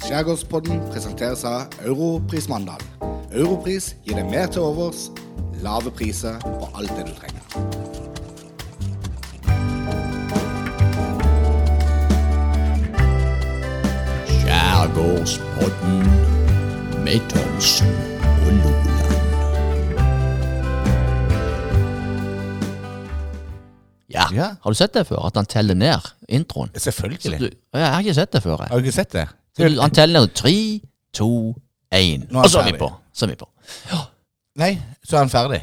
Skjærgårdspodden presenteres av Europris Mandal. Europris gir deg mer til overs, lave priser på alt det du trenger. Skjærgårdspodden med Thomsen og Loland. Ja. Ja. har du sett det før? At han teller ned introen? Selvfølgelig. Du, jeg har ikke sett det før. Jeg. Har du ikke sett det? Så du- Han teller tre, to, én. Og så er vi på. Så er vi på. Nei, så er han ferdig.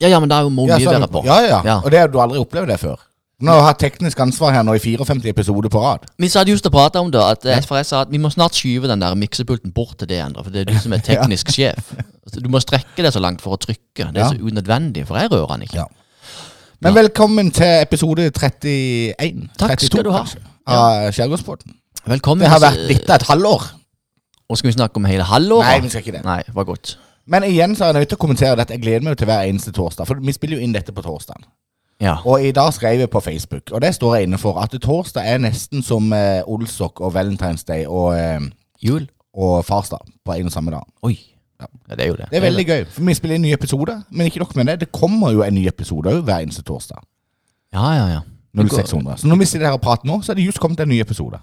Ja, ja, men da er jo mye Ja, er bedre på. Ja, ja, Ja. Og det har du aldri opplevd det før. Nå har jeg teknisk ansvar her nå i 54 episoder på rad. Vi satt just og pratet om det, at, eh, for jeg sa at vi må snart skyve den der miksepulten bort til det, Endre, for det er du som er teknisk sjef. Altså, Du må strekke deg så langt for å trykke. Det er Ja. så unødvendig, for jeg rører den ikke. Ja. Men velkommen til episode 31. Takk skal du ha. kanskje, Av Skjærgårdspodden. Velkommen. Det har vært litt av et halvår. Og skal vi snakke om hele halvåret? Nei, vi skal ikke det. Nei, var godt. Men igjen så er jeg nødt til å kommentere dette. Jeg gleder meg jo til hver eneste torsdag. For vi spiller jo inn dette på torsdag. Ja. Og i dag skrev jeg på Facebook, og det står jeg inne for, at torsdag er nesten som eh, Olsok og Valentine's Day og, eh, Jul. og farsdag på en og samme dag. Oi. Ja. Ja, det er jo det. Det er veldig gøy, for vi spiller inn nye episoder. Men ikke nok med det, det kommer jo en ny episode òg hver eneste torsdag. Ja, ja, ja. 0600. Så når vi sitter her og prater nå, så er det just kommet en ny episode.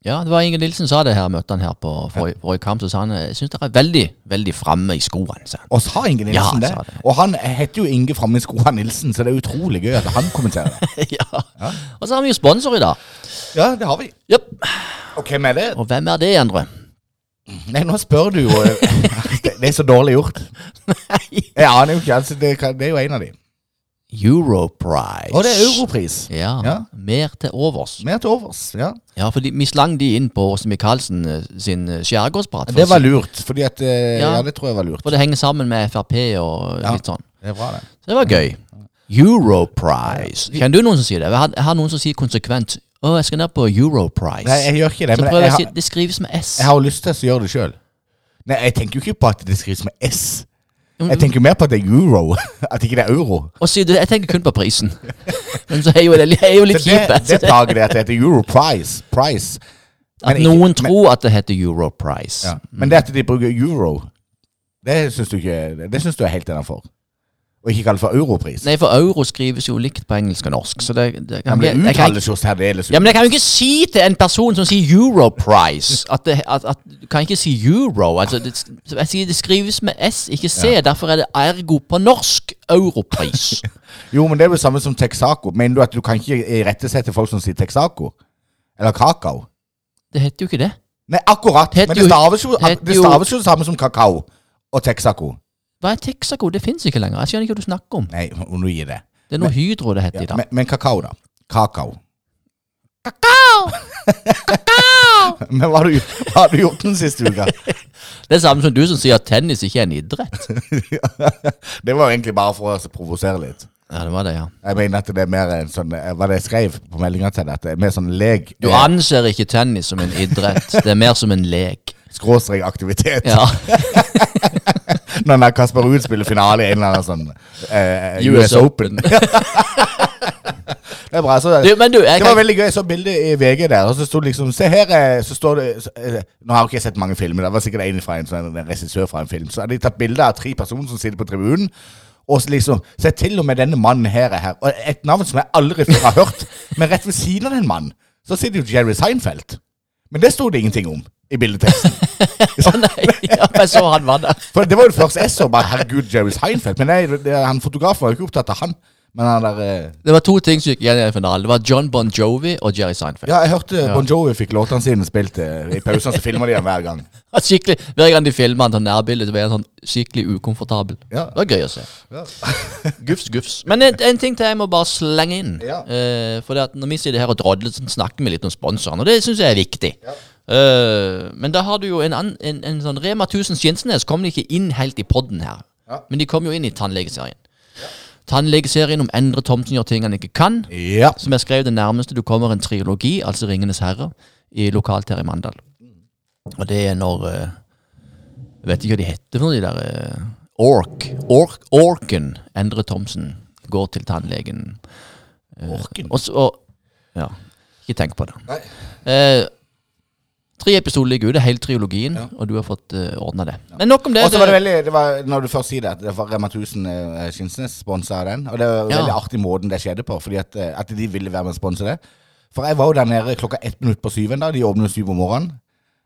Ja, det var Inge Nilsen sa det her, møtte han her på forrige, ja. kamp, så sa han jeg syns dere er veldig, veldig framme i skoene. Så. Og sa Inge Nilsen Ja, det. det. Og han heter jo Inge framme i skoene Nilsen, så det er utrolig gøy at han kommenterer ja. ja. Og så har vi jo sponsor i dag. Ja, det har vi. Yep. Og hvem er det? Og hvem er det, Endre? Nei, nå spør du jo. Det det er så dårlig gjort. Nei. Jeg aner jo ikke. Altså, det, det er jo en av de. Europrice. Og det er europris. Ja, Ja. Mer til overs. Mer til overs. Ja. Ja, for vi slang de inn på Åse Michaelsen eh, sin eh, skjærgårdsprat. Det var lurt. Fordi at eh, Ja. Ja, det tror jeg var lurt. For det henger sammen med Frp og Ja. litt sånn. Det er bra, det. Så det var gøy. Europrize. Kjenner du noen som sier det? Jeg har, jeg har noen som sier konsekvent Å, jeg skal ned på Europrice. Nei, jeg gjør ikke det. så Men prøver jeg, jeg å si Det skrives med S. jeg har jo lyst til å gjøre det sjøl. Nei, jeg tenker jo ikke på at det skrives med S. Mm. Jeg tenker mer på at det er euro. At ikke det er euro. Og du, jeg tenker kun på prisen. Men så er jo det er jo litt kjipt. det, kjipt. det plager det at det heter Europrice. Price. At Men ikke- noen men- tror at det heter Europrice. Ja. Men det at de bruker euro, det syns du ikke Det synes du er helt innafor. Og ikke kalle for europris. Nei, for euro skrives jo likt på engelsk og norsk, så det, det Ja, kan men det uttales jo særdeles Ja, men jeg kan jo ikke si til en person som sier Europrice at, det, at, at Du kan ikke si euro. Altså, det, jeg sier det skrives med S, ikke C. Derfor er det ergo på norsk europris. Jo, men det er jo samme som Texaco. Mener du at du kan ikke irettesette folk som sier Texaco? Eller kakao? Det heter jo ikke det. Nei, akkurat. Men det jo- staves jo, heter det staves jo det samme som kakao og Texaco. Hva er Texaco? Det fins ikke lenger. Jeg skjønner ikke hva du snakker om. Nei, du gir det. Det er noe Hydro det heter Ja, i dag. men, men kakao, da. Kakao. Men hva har du, hva har du gjort den siste uka? Det er samme som du som sier at tennis ikke er en idrett. det var jo egentlig bare for å provosere litt. Ja, det var det, ja. Jeg mener at det er mer en sånn eh, Hva det jeg skrev på meldinga til deg? Er mer sånn lek. Du eh, anser ikke tennis som en idrett. Det er mer som en lek. Skråstrek aktivitet. Ja. Når den Kasper Ruud spiller finale i en eller annen sånn eh, US US Open. Det er bra. Så, Du, men du, det var veldig gøy. Jeg så bildet i VG der, og så sto det liksom Se her, eh, så står det så, eh, Nå har jeg ikke sett mange filmer, det var sikkert en fra en, sånn, en regissør fra en film. Så hadde de tatt bilde av tre personer som sitter på tribunen. Og så liksom Se til og med denne mannen her er her. Og et navn som jeg aldri før har hørt. Men rett ved siden av den mannen, så sitter jo Jerry Seinfeld. Men det sto det ingenting om i bildeteksten. Å nei, ja, jeg så han var der. For det var jo det første jeg så. Bare herregud, Jerry Seinfeld. Men nei, det, han fotografen var jo ikke opptatt av han. Men han der eh, Det var to ting som gikk igjen i den finalen. Det var John Bon Jovi og Jerry Seinfeld. Ja, jeg hørte Bon Jovi fikk låtene sine spilt eh, i pausene, så filmer de dem hver gang. Ja, Skikkelig, Hver gang de filma han sånn nærbilde, så ble han sånn skikkelig ukomfortabel. Ja. Det var gøy å se. Ja. Gufs, gufs. Men en, en ting til jeg må bare slenge inn. Ja. Eh, for det at når vi sitter her og drodler, så snakker vi litt om sponsoren, og det syns jeg er viktig. Eh, men da har du jo en, annen- en, en sånn Rema 1000 Skinsnes kom ikke inn helt i podden her. Ja. Men de kom jo inn i tannlegeserien. Tannlegeserien om Endre Thomsen gjør ting han ikke kan. Ja. Som jeg skrev det nærmeste du kommer en triologi, altså Ringenes herre, i lokalt her i Mandal. Og det er når eh, Jeg vet ikke hva de heter for de der uh, Ork. Ork. Orken Endre Thomsen går til tannlegen. Orken? Og så og, Ja, ikke tenk på det. Nei. Eh, Tre episoder ligger ute, hele triologien, Ja. og du har fått uh, ordna det. Men nok om det. Og så var det veldig det var, Når du først sier det, at det var Rema 1000 uh, Skinsnes sponsa den. Og det var Ja. veldig artig måten det skjedde på, fordi at, eh, at de ville være med og sponse det. For jeg var jo der nede klokka ett minutt på syv en dag. De åpner syv om morgenen.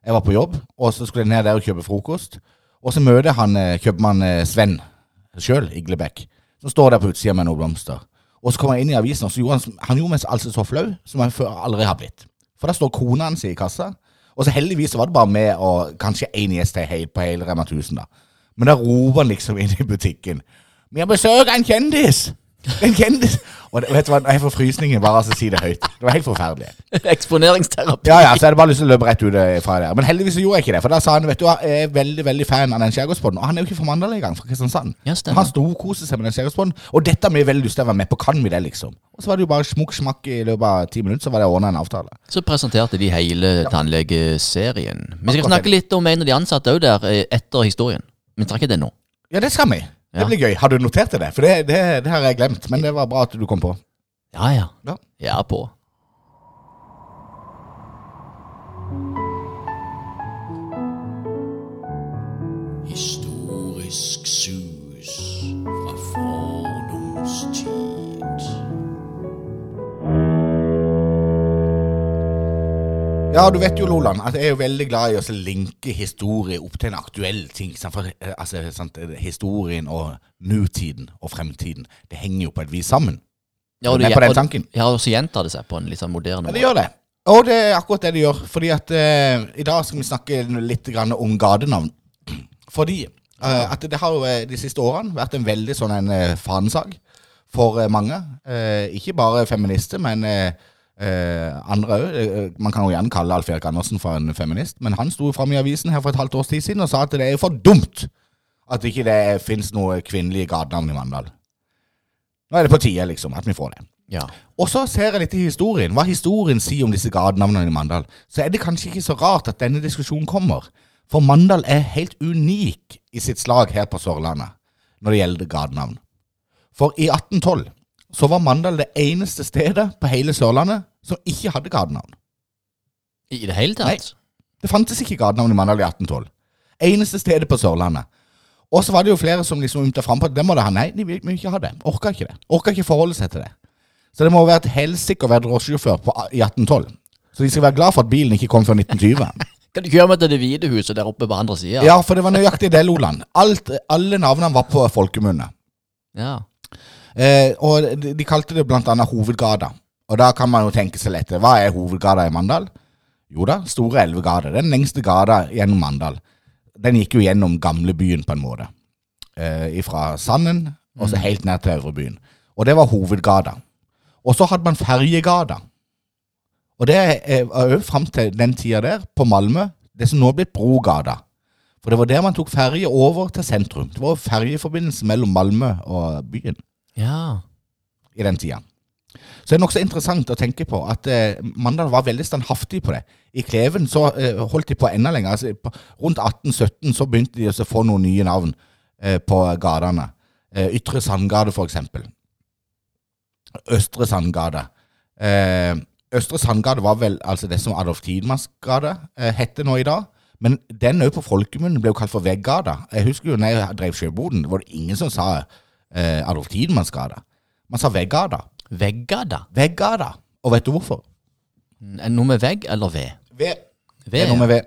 Jeg var på jobb, og så skulle jeg ned der og kjøpe frokost. Og så møter han eh, kjøpmann eh, Sven sjøl, Iglebekk, som står der på utsida med noen blomster. Og så kommer jeg inn i avisen, og så gjorde han, han gjorde meg altså så flau som han før aldri har blitt. For der står kona hans i kassa, og så heldigvis så var det bare med og kanskje én gjest på hele Rema 1000, da. Men da roper han liksom inn i butikken 'Vi har besøk av en kjendis!' En kjendis! Og det, vet du hva, jeg får frysninger bare av å si det høyt. Det var helt forferdelig. Eksponeringsterapi. Ja, ja, så jeg hadde bare lyst til å løpe rett ut eh, fra der. Men heldigvis så gjorde jeg ikke det. For da sa han vet du jeg er veldig veldig fan av den Skjærgårdspodden. Og han er jo ikke fra Mandal engang, fra Kristiansand. Ja, stemmer. Han storkoser seg med den Skjærgårdspodden. Og dette har vi veldig lyst til å være med på. Kan vi det, liksom? Og så var det jo bare smukk smakk i løpet av ti minutter, så var det ordna en avtale. Så presenterte de hele tannlegeserien. Vi skal snakke litt om en av de ansatte òg der, eh, etter historien. Men vi tar det nå. Ja, det skal vi. Det blir gøy. Har du notert deg det? For det, det, det har jeg glemt. Men det var bra at du kom på. Ja, ja. Ja. Jeg er på. Historisk sus fra fordums tid. Ja, du vet jo, Loland, at jeg er jo veldig glad i å linke historie opp til en aktuell ting. sant? For, eh, altså, sant, eh, historien og nutiden og fremtiden, det henger jo på et vis sammen. Ja, og det, på den tanken. ja, og så gjentar det seg på en litt sånn moderne Ja, det gjør det. Og det er akkurat det det gjør. Fordi at uh, i dag skal vi snakke litt grann om gatenavn. Fordi uh, at det har jo de siste årene vært en veldig sånn en uh, fanesak for mange. Ikke bare feminister, men eh, eh, andre òg. Man kan jo gjerne kalle Alf Erik Andersen for en feminist, men han sto fram i avisen her for et halvt års tid siden og sa at det er for dumt at ikke det fins noe kvinnelige gatenavn i Mandal. Nå er det på tide, liksom, at vi får det. Ja. Og så ser jeg litt i historien, hva historien sier om disse gatenavnene i Mandal. Så er det kanskje ikke så rart at denne diskusjonen kommer. For Mandal er helt unik i sitt slag her på Sørlandet når det gjelder gatenavn. For i 1812 så var Mandal det eneste stedet på hele Sørlandet som ikke hadde gatenavn. I det hele tatt? Nei. Det fantes ikke gatenavn i Mandal i 1812. Eneste stedet på Sørlandet. Og så var det jo flere som liksom ymta fram på at det må det ha. Nei, de vil, vil ikke ha det. Orka ikke det. Orka ikke forholde seg til det. Så det må være et helsike å være drosjesjåfør i 1812. Så de skal være glad for at bilen ikke kom før 1920. Kan du kjøre meg til Det hvite huset der oppe på andre sida? Ja, for det var nøyaktig det, Loland. Alt, alle navnene var på folkemunne. ja. Eh, og de, de kalte det blant annet Hovedgata. Og da kan man jo tenke seg lett Hva er Hovedgata i Mandal? Jo da, Store Elvegata. Den lengste gata gjennom Mandal. Den gikk jo gjennom gamlebyen på en måte. Eh, fra Sanden og så helt ned til Øvrebyen. Og det var Hovedgata. Og så hadde man Ferjegata. Og det var jo fram til den tida der, på Malmö, det som nå er blitt Brogata. For det var der man tok ferje over til sentrum. Det var ferjeforbindelse mellom Malmö og byen ja. i den tida. Så det er nokså interessant å tenke på at eh, Mandal var veldig standhaftig på det. I Kleven så eh, holdt de på enda lenger. Altså, på, rundt 1817 så begynte de å få noen nye navn eh, på gatene. Eh, Ytre Sandgate, for eksempel. Østre Sandgate. Eh, Østre Sandgate var vel altså det som Adolf Tidmanns gate eh, heter nå i dag. Men den òg på folkemunnen ble jo kalt for Veggata. Jeg husker jo når jeg drev sjøboden, var det ingen som sa eh, Adolf Tidmanns gate. Man sa Veggada. Veggada? Veggada. Og vet du hvorfor? Er det Noe med vegg eller ved? Ved. Det er noe med ved.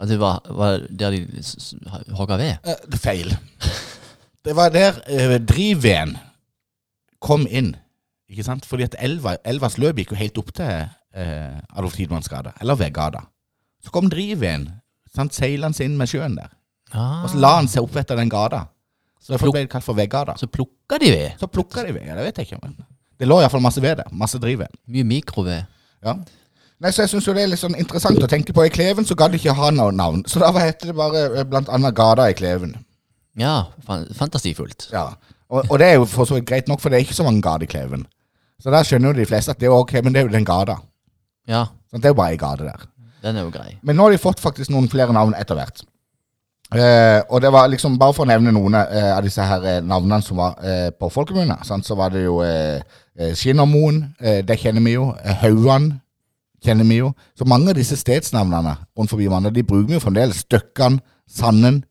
At det var, var der de s- s- hogga ved? Eh, det er feil. Det var der eh, drivveden kom inn. Ikke sant? Fordi at elva, elvas løp gikk jo helt opp til eh, Adolf Tidmanns gate, eller Veggada. Så kom drivveden sant, seilende inn med sjøen der. Ah, Og så la han seg opp etter den gata. Så derfor ble det kalt for Veggata. så plukka de ved? Så plukka de ved. Ja, det vet jeg ikke. Men det lå iallfall masse ved der. Masse drivved. Mye mikroved. Ja. Nei, så jeg syns det er litt sånn interessant å tenke på. I Kleven så gadd de ikke ha noe navn. Så da heter det bare eh, blant annet Gata i Kleven. Ja, fan fantasifullt. Ja. Og, og det er jo for så vidt greit nok, for det er ikke så mange gater i Kleven. Så der skjønner jo de fleste at det er jo ok, men det er jo den gata. Ja, Så Det er jo bare ei gate der. den er jo grei. Men nå har de fått faktisk noen flere navn etter hvert. Eh, og det var liksom, bare for å nevne noen eh, av disse her eh, navnene som var eh, på folkemunne, så var det jo eh, eh, Skinnermoen, det kjenner vi jo. Hauan kjenner vi jo. Så mange av disse stedsnavnene rundt forbi Mandal, de bruker vi jo fremdeles. Støkkan, Sanden.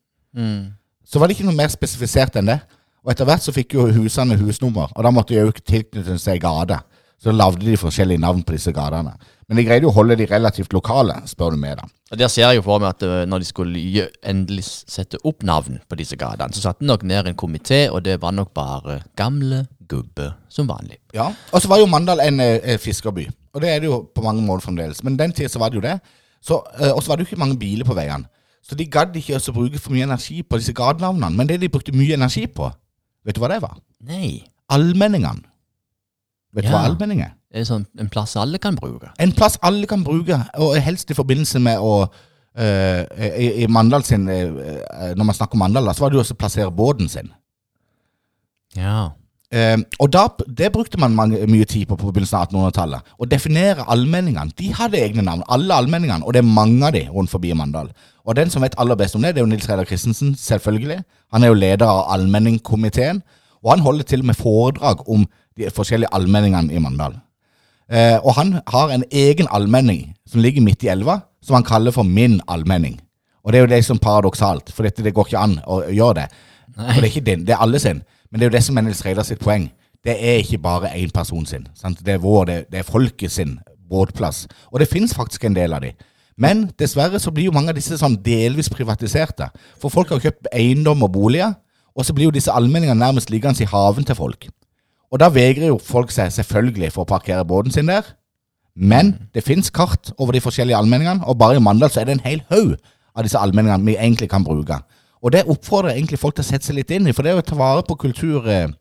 Så var det ikke noe mer spesifisert enn det. Og etter hvert så fikk jo husene husnummer, og da måtte jo tilknytte seg gate. Så lagde de forskjellige navn på disse gatene. Men de greide jo å holde de relativt lokale, spør du meg, da. Og Der ser jeg jo for meg at eh, når de skulle endelig sette opp navn på disse gatene, så satte de nok ned en komité, og det var nok bare gamle gubbe som vanlig. Ja, Og så var jo Mandal en eh, fiskerby, og det er det jo på mange måter fremdeles. Men den tida så var det jo det. Så, eh, og så var det jo ikke mange biler på veiene. Så de gadd ikke også bruke for mye energi på disse gatenavnene. Men det de brukte mye energi på, vet du hva det var? Nei, Allmenningene. Vet du Ja. hva allmenning er? Det er sånn en plass alle kan bruke. En plass alle kan bruke, og helst i forbindelse med å eh, i, I Mandal sin eh, Når man snakker om Mandal, da, så var det jo også å plassere båten sin. Ja. Eh, og da, det brukte man mange, mye tid på på begynnelsen av 1800-tallet. Å definere allmenningene. De hadde egne navn, alle allmenningene, og det er mange av de rundt forbi Mandal. Og den som vet aller best om det, det er jo Nils Reidar Christensen, selvfølgelig. Han er jo leder av allmenningkomiteen, og han holder til og med foredrag om de forskjellige allmenningene i Mandal. Eh, og han har en egen allmenning som ligger midt i elva, som han kaller for Min allmenning. Og det er jo det som paradoksalt, for dette, det går ikke an å gjøre det. For det er ikke din, det er alle sin. Men det er jo det som er Nils Reidar sitt poeng. Det er ikke bare én person sin. Sant? Det er vår, det, det er folket sin båtplass. Og det finnes faktisk en del av de. Men dessverre så blir jo mange av disse sånn delvis privatiserte. For folk har kjøpt eiendom og boliger, og så blir jo disse allmenningene nærmest liggende i haven til folk. Og da vegrer jo folk seg selvfølgelig for å parkere båten sin der. Men det fins kart over de forskjellige allmenningene, og bare i Mandal så er det en hel haug av disse allmenningene vi egentlig kan bruke. Og det oppfordrer egentlig folk til å sette seg litt inn i, for det er jo å ta vare på kulturhistorien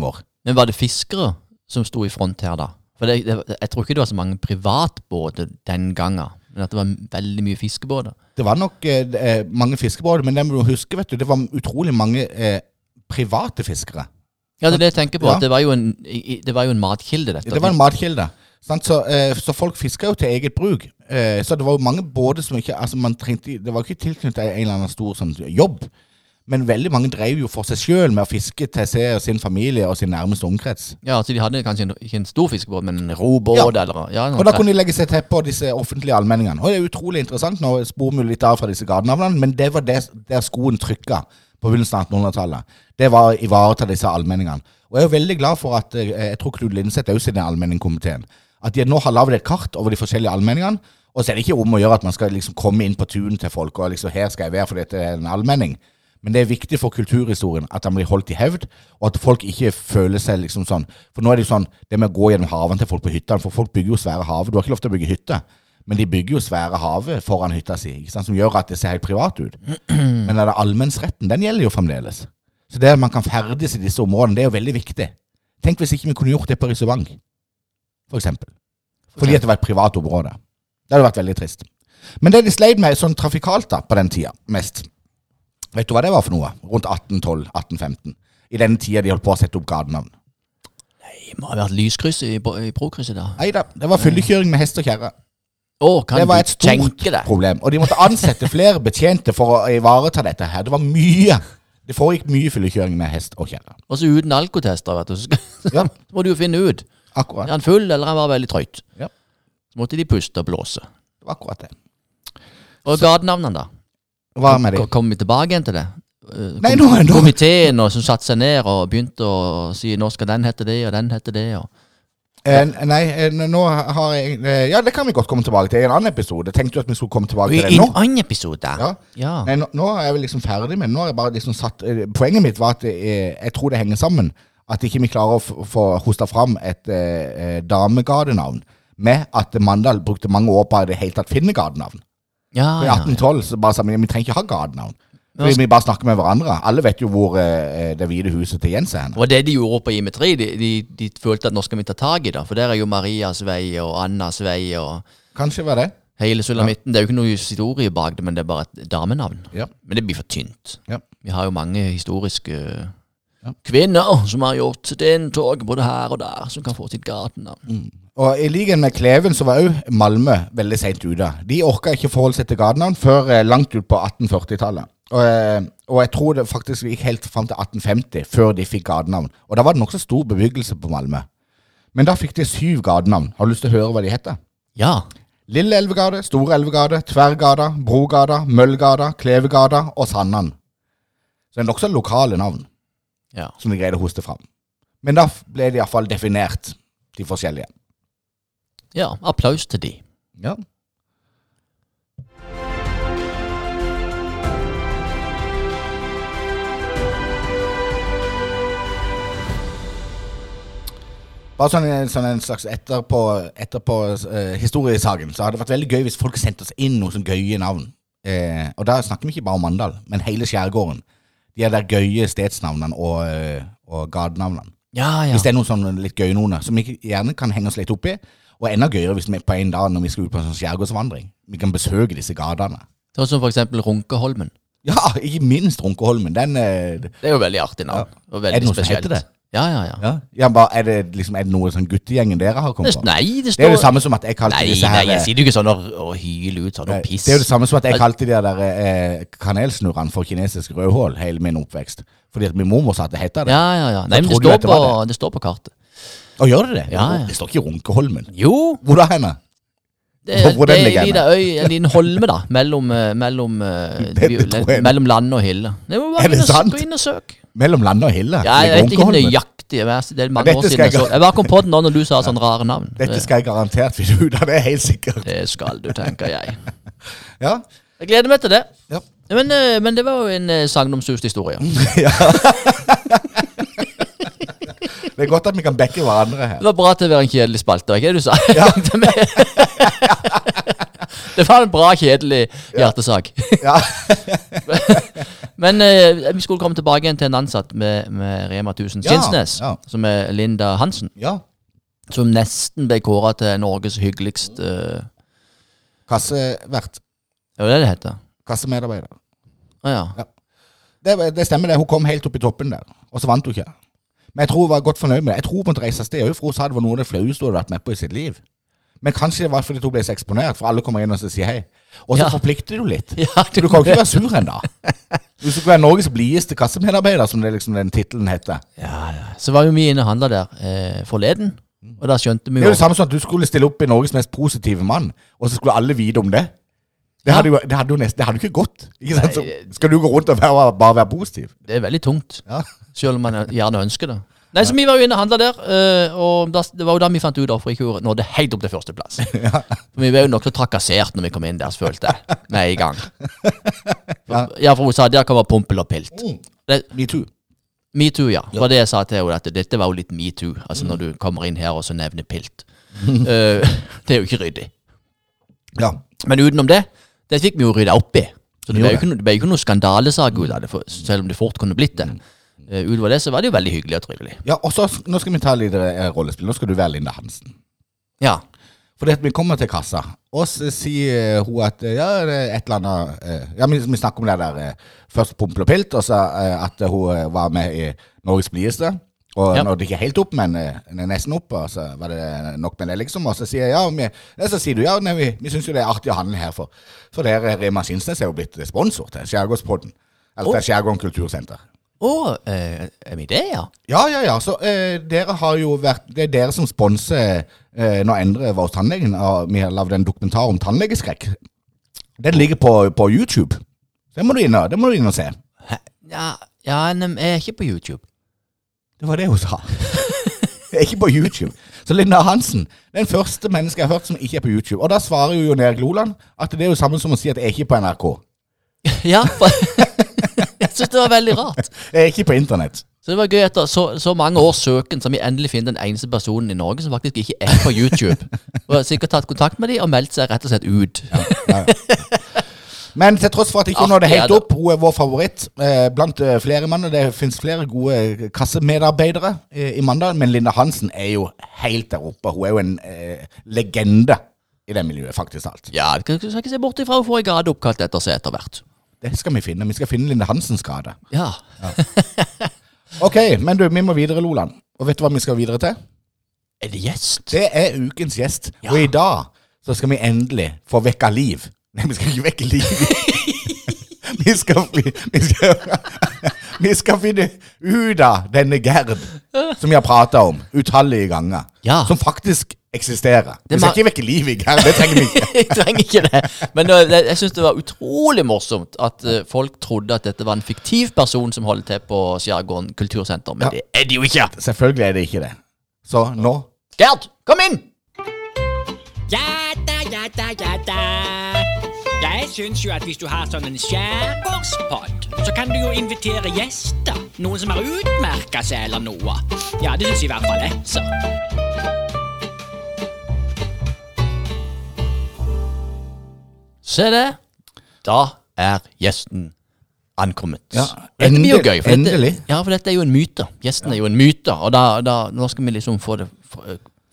eh, vår. Men var det fiskere som sto i front her, da? For det, det, Jeg tror ikke det var så mange privatbåter den gangen, men at det var veldig mye fiskebåter. Det var nok eh, eh, mange fiskebåter, men det må du huske, vet du, det var utrolig mange eh, private fiskere. Ja, det er det jeg tenker på. Ja. at Det var jo en, det var jo en matkilde, dette. Det var en matkilde. Så, eh, så folk fiska jo til eget bruk. Eh, så det var jo mange båter som ikke altså man trengte, Det var ikke tilknyttet en eller annen stor sånn, jobb. Men veldig mange drev jo for seg sjøl med å fiske til seg og sin familie og sin nærmeste omkrets. Ja, Så De hadde kanskje en, ikke en stor fiskebåt, men en robåt Ja. eller ja, Og da kunne de legge seg til på disse offentlige allmenningene. Og det er utrolig interessant. Nå sporer vi litt av fra disse gatenavnene, men det var det, der skoen trykka på begynnelsen av 1800-tallet. Det var å ivareta disse allmenningene. Og jeg er jo veldig glad for at eh, jeg tror Knut Lindseth også sitter i allmenningkomiteen. At de nå har lagd et kart over de forskjellige allmenningene. Og så er det ikke om å gjøre at man skal liksom komme inn på tunet til folk og liksom her skal jeg være for dette er en allmenning. Men det er viktig for kulturhistorien at den blir holdt i hevd, og at folk ikke føler seg liksom sånn For nå er det jo sånn det med å gå gjennom havene til folk på hyttene, for folk bygger jo svære haver. Du har ikke lov til å bygge hytte, men de bygger jo svære haver foran hytta si, som gjør at det ser helt privat ut. Men den allmennsretten den gjelder jo fremdeles. Så det at man kan ferdes i disse områdene, det er jo veldig viktig. Tenk hvis ikke vi kunne gjort det på Risøvang, for eksempel. Fordi at det var et privat område. Det hadde vært veldig trist. Men det de sleit med sånn trafikalt da, på den tida, mest Vet du hva det var for noe? Rundt 1812-1815. I denne tida de holdt på å sette opp gatenavn. Det må ha vært lyskryss i, i brokrysset da. Nei da, det var fyllekjøring med hest og kjerre. Kan Det var et stort problem. Og de måtte ansette flere betjente for å ivareta dette her. Det var mye. Det foregikk mye fyllekjøring med hest og kjerre. Og så uten alkotester, vet du. Så, Ja. må du jo finne ut. Akkurat. Er han full, eller han var veldig trøyt? Ja. Så måtte de puste og blåse. Det var akkurat det. Og gatenavnene, da? Hva med de? Kommer vi tilbake igjen til det? Eh, Nei, nå- nå- Komiteen og som satte seg ned og begynte å si nå skal den hete det, og den hete det. Og. Eh, nei, eh, nå har jeg eh, Ja, det kan vi godt komme tilbake til i en annen episode. Tenkte du at vi skulle komme tilbake til det nå? i en annen episode. Ja. ja. Nei, nå, nå er vi liksom ferdig med. Nå har jeg bare liksom satt eh, Poenget mitt var at eh, jeg tror det henger sammen. At ikke vi klarer å få hosta fram et eh, damegadenavn med at Mandal brukte mange år på å i det hele tatt finne gadenavn. Ja, I ja, 1812 så bare sa vi vi trenger ikke ha gatenavn. Fordi vi bare snakker med hverandre. Alle vet jo hvor eh, det hvite huset til Jens er. hen. Det var det de gjorde på IME3. De, de, de følte at nå skal vi ta tak i det. For der er jo Marias vei og Annas vei og Kanskje var det. hele sulamitten. Det er jo ikke noe historie bak det, men det er bare et damenavn. Ja. Men det blir for tynt. Ja. Vi har jo mange historiske eh, Ja. kvinner som har gjort sitt inntog både her og der, som kan få sitt gatenavn. Og I likhet med Kleven så var òg Malmö veldig seint ute. De orka ikke forholde seg til gatenavn før eh, langt ut på 1840-tallet. Og, eh, og jeg tror det faktisk gikk helt fram til 1850 før de fikk gatenavn. Og da var det nokså stor bebyggelse på Malmö. Men da fikk de syv gatenavn. Har du lyst til å høre hva de heter? Ja. Lille Elvegade, Store Elvegade, Tverrgata, Brogata, Møllgata, Klevegata og Sandan. Så det er nokså lokale navn ja. som de greide å hoste fram. Men da ble de iallfall definert, de forskjellige. Ja, applaus til de. Ja. Bare sånn, en- sånn en slags etterpå, etterpå eh, historiesaken, så hadde det vært veldig gøy hvis folk sendte oss inn noen sånne gøye navn. Eh, og da snakker vi ikke bare om Mandal, men hele skjærgården. De er der gøye stedsnavnene og, eh, og gatenavnene. Ja, ja. Hvis det er noen sånne litt gøye noen som vi gjerne kan henge oss litt opp i. Og enda gøyere hvis vi på en dag når vi skal ut på en sånn skjærgårdsvandring, vi kan besøke disse gatene. Sånn som for eksempel Runkeholmen. Ja, ikke minst Runkeholmen. Den eh, Det er jo veldig artig navn. Og veldig Er det noe som heter det? Ja, ja, ja. ja. ja, bare, er, det, liksom, er det noe sånn guttegjengen dere har kommet på? nei, det står Det er jo det samme som at jeg kalte Nei, disse her nei, jeg eh, sier det ikke sånn og, og hyler ut sånn og piss. Det er jo det samme som at jeg kalte de der eh, kanelsnurrene for kinesisk rødhål hele min oppvekst. Fordi at min mormor sa at det het det. Ja, ja, ja. Nei, men det står, det på, det står på kartet. Og gjør det det? Ja, ja. Det står ikke Runkeholmen. Jo, Hvor da henne? det, hvor det er en liten øy, en liten holme, da. Mellom, eh, mellom, eh, Det mellom land og hylle. Det må bare Er det sant? Gå inn og søk. Mellom land og hille? Ja, jeg vet ikke nøyaktig. Men Det er mange år siden. Jeg, så. jeg bare kom på det nå når du sa sånne rare navn. Dette skal jeg garantert finne ut av, det er helt sikkert. Det skal du, tenker jeg. Ja, Jeg gleder meg til det. Ja. Men, eh, men det var jo en eh, sagnomsust historie. Det er godt at vi kan backe hverandre her. Det var bra til å være en kjedelig spalte, var ikke det du sa? Ja. det var en bra, kjedelig hjertesak. Ja. Men eh, vi skulle komme tilbake igjen til en ansatt med, med Rema 1000 Ja, ja. som er Linda Hansen. ja. Som nesten ble kåra til Norges hyggeligste uh, Kassevert. Er det det det heter? Kassemedarbeider. Å ja. Det, det stemmer det. Hun kom helt opp i toppen der, og så vant hun ikke. Men jeg tror hun var godt fornøyd med det. Jeg tror hun måtte reise av sted òg, for hun sa det var noe av det flaueste hun hadde vært med på i sitt liv. Men kanskje det var fordi hun ble så eksponert, for alle kommer inn og sier hei. Og så Ja. forplikter du litt. Ja, Du kan jo ikke være sur ennå. Du skal være Norges blideste kassemedarbeider, som det liksom den tittelen heter. ja, ja. Så var jo vi inne og handla der eh, forleden, og da skjønte vi jo Det er jo det samme som at du skulle stille opp i Norges mest positive mann, og så skulle alle vite om det. Det hadde jo, det hadde jo, nesten, det hadde jo ikke gått. Ikke sant? Så skal du gå rundt og være, bare være positiv? Det er veldig tungt. Ja. Selv om man gjerne ønsker det. Nei, så Vi var jo inne og handla der, eh, og det var jo da vi fant ut hvorfor ikke hun nådde helt opp til førsteplass. For Vi ble jo nokså trakassert når vi kom inn der, følte jeg. Med en gang. For, ja, for hun sa der kommer pumpel og Pilt. Mm. Metoo. Metoo, ja. Det var det jeg sa til henne. At dette var jo litt metoo. Altså når du kommer inn her og så nevner pilt. Eh, det er jo ikke ryddig. Ja. Men utenom det, det fikk vi jo rydda opp i. Så det ble jo ikke, noe, det ble ikke noe skandalesak ut av det, selv om det fort kunne blitt det. Eh, utover det så var det jo veldig hyggelig og trivelig. ja, og så nå skal vi ta litt eh, rollespill. Nå skal du være Linda Hansen. Ja. Fordi at vi kommer til kassa, og så sier hun at eh, ja, det er et eller annet eh, Ja, vi, vi snakker om det der eh, først Pompel og Pilt, og så eh, at hun eh, var med i Norges blideste. Og Ja. nådde ikke helt opp, men eh, nesten opp, og så var det nok med det, liksom. Og så sier jeg ja, vi, så sier du ja, nei, vi, vi syns jo det er artig å handle her, for, for dere Rema Kinsnes er jo blitt sponsor til Skjærgårdspodden. Eller til Skjærgården kultursenter. Å, eh, er vi det, ja? Ja, ja, ja. Så eh, dere har jo vært Det er dere som sponser eh, Nå endrer vi hos tannlegen. Og vi har lagd en dokumentar om tannlegeskrekk. Den ligger på, på YouTube. Det må du inn og, det må du inn og se. Hæ? Ja, ja men jeg er ikke på YouTube. Det var det hun sa. Ikke på YouTube. Så Linda Hansen den første mennesket jeg har hørt som ikke er på YouTube. Og da svarer jo Jon Erik Loland at det er jo samme som å si at jeg er ikke på NRK. Ja, for Syns det var veldig rart. Ikke på internett. Så det var gøy etter så, så mange års søken som vi endelig finner den eneste personen i Norge som faktisk ikke er på YouTube. Og har sikkert tatt kontakt med dem og meldt seg rett og slett ut. Men til tross for at ikke hun Artig nådde helt opp, hun er vår favoritt eh, blant eh, flere mann. og Det finnes flere gode kassemedarbeidere eh, i Mandal, men Linda Hansen er jo helt der oppe. Hun er jo en eh, legende i det miljøet, faktisk alt. Ja, du skal, skal ikke se bort ifra hun får ei gate oppkalt etter seg etter hvert. Det skal vi finne. Vi skal finne Linde Hansens gate. Ja. Ok, men du, vi må videre, Loland. Og vet du hva vi skal videre til? Er det gjest? Det er ukens gjest. Ja. Og i dag så skal vi endelig få vekka liv. Nei, vi skal ikke vekke liv. vi skal, vi skal Vi skal finne ut av denne Gerd som vi har prata om utallige ganger. Ja. Som faktisk eksisterer. Hvis Vi skal ikke vekke liv i Geir. det trenger vi ikke. jeg trenger ikke det. Men det- jeg syns det var utrolig morsomt at uh, folk trodde at dette var en fiktiv person som holdt til på Skjærgården kultursenter. Men Ja. det er det jo ikke. Selvfølgelig er det ikke det. Så nå Gerd, kom inn! Ja da, ja da, ja da. Jeg syns jo at hvis du har sånn en skjærgårdspod, så kan du jo invitere gjester. Noen som har utmerka seg eller noe. Ja, det syns i hvert fall jeg, så. Se det. Da er gjesten ankommet. Ja, dette blir jo gøy. For dette, endelig. ja, for dette er jo en myte. Gjesten er jo en myte. Og da, da, nå skal vi liksom få det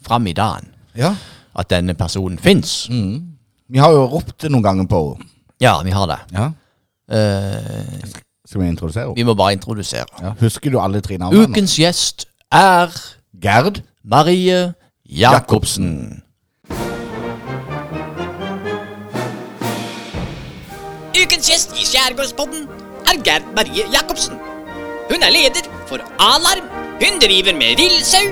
fram i dagen. Ja. At denne personen fins. Vi har jo ropt det noen ganger på henne. Ja, vi har det. Ja. Uh, Skal vi introdusere henne? vi må bare introdusere. Ja. Husker du alle tre navnene? Ukens gjest er Gerd. Marie Jacobsen. Skjærgårdspodden er Gerd Marie Jacobsen. Hun er leder for Alarm. Hun driver med villsau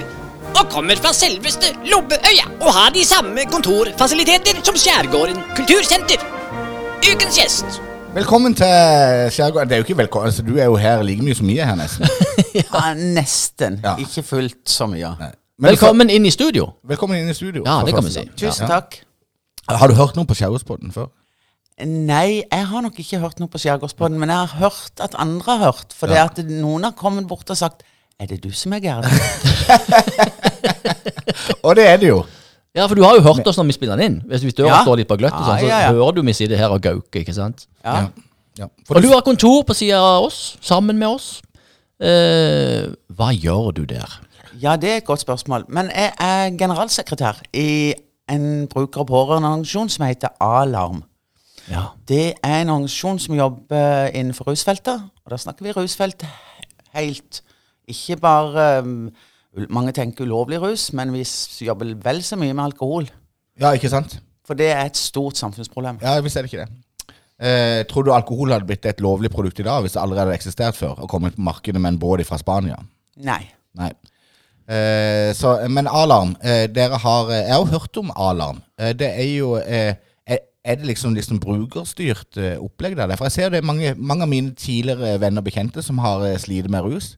og kommer fra selveste Lobbeøya og har de samme kontorfasiliteter som Skjærgården kultursenter. Ukens gjest. Velkommen til Skjærgården. Det er jo ikke velkommen, altså, Du er jo her like mye som vi er her, nesten. Ja, nesten. Ja. Ikke fullt så mye. Men Velkommen inn i studio. Velkommen inn i studio. Ja, det kan vi si. Tusen takk. Har du hørt noe på Skjærgårdspodden før? Nei, jeg har nok ikke hørt noe på Skjærgårdspodden, men jeg har hørt at andre har hørt. For det at noen har kommet bort og sagt Er det du som er Gerd? Og det er det jo. Ja, for du har jo hørt oss når vi spiller den inn. Hvis, hvis døra Ja. står litt på gløtt, og sånn, så Ja, ja, ja. hører du vi sitter her og gauker, ikke sant? Ja. Ja. Og du, du har kontor på sida av oss, sammen med oss. Eh, hva gjør du der? ja, det er et godt spørsmål. Men jeg er generalsekretær i en bruker- og pårørendeorganisasjon som heter Alarm. Ja. Det er en organisasjon som jobber innenfor rusfeltet. Og da snakker vi rusfelt helt Ikke bare um, Mange tenker ulovlig rus, men vi jobber vel så mye med alkohol. ja, ikke sant? For det er et stort samfunnsproblem. Ja, Visst er det ikke det. Eh, tror du alkohol hadde blitt et lovlig produkt i dag hvis det allerede hadde eksistert før og kommet på markedet med en båt fra Spania? Nei. Nei. Eh, så, men Alarm, eh, dere har eh, Jeg har hørt om Alarm. Eh, det er jo eh, er, det liksom, liksom brukerstyrt eh, opplegg der? For jeg ser det er mange, mange av mine tidligere venner og bekjente som har eh, slitt med rus.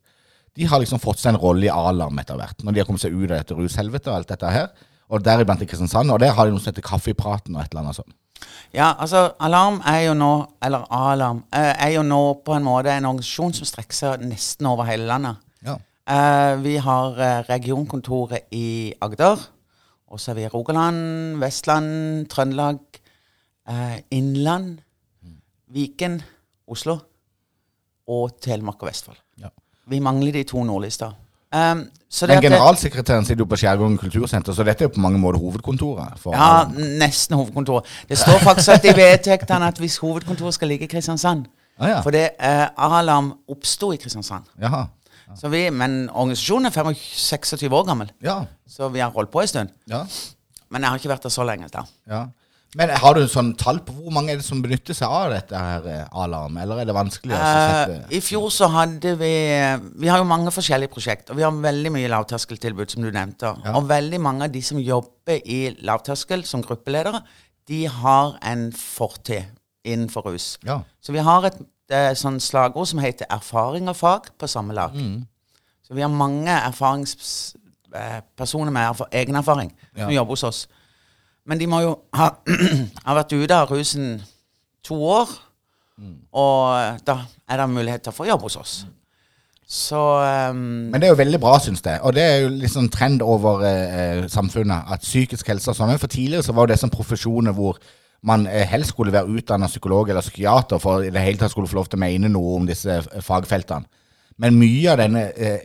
De har liksom fått seg en rolle i Alarm etter hvert, når de har kommet seg ut av dette rushelvetet og alt dette her. Og deriblant i Kristiansand. Og der har de noe som heter Kaffepraten og et eller annet sånt. Ja, altså Alarm er jo nå, eller Alarm, eh, er jo nå på en måte en organisasjon som strekker seg nesten over hele landet. Ja. Uh, vi har regionkontoret i Agder. Og så er vi i Rogaland, Vestland, Trøndelag, eh, Innland, Viken, Oslo og Telemark og Vestfold. Ja. Vi mangler de to nordligste. Um, Men generalsekretæren sitter jo på Skjærgården kultursenter, så dette er jo på mange måter hovedkontoret. Ja, nesten hovedkontoret. Det står faktisk at i vedtektene at hvis hovedkontoret skal ligge i Kristiansand Ah, ja. For det eh, Alarm oppsto i Kristiansand. Jaha. Så vi, men organisasjonen er 25 26 år gammel, Ja. så vi har holdt på en stund. ja. Men jeg har ikke vært der så lenge. da. Ja. Men har du en sånn tall på hvor mange er det som benytter seg av dette her eh, alarm, eller er det vanskelig å Eh, sette I fjor så hadde vi Vi har jo mange forskjellige prosjekter. og vi har veldig mye lavterskeltilbud, som du nevnte. Og veldig mange av de som jobber i lavterskel som gruppeledere, de har en fortid innenfor rus. Ja. Så vi har et et sånn slagord som heter 'erfaring og fag' på samme lag. Mm. Så vi har mange erfaringspersoner med erf egen erfaring som Ja. jobber hos oss. Men de må jo ha, ha vært ute av rusen to år, Mm. og da er det mulighet til å få jobb hos oss. Så um, Men det er jo veldig bra, syns jeg. Og det er jo litt sånn trend over eh, eh, samfunnet. At psykisk helse og sånn. Men for tidligere så var det sånn profesjoner hvor man eh, helst skulle være utdanna psykolog eller psykiater for i det hele tatt skulle få lov til å mene noe om disse eh, fagfeltene. Men mye av denne eh,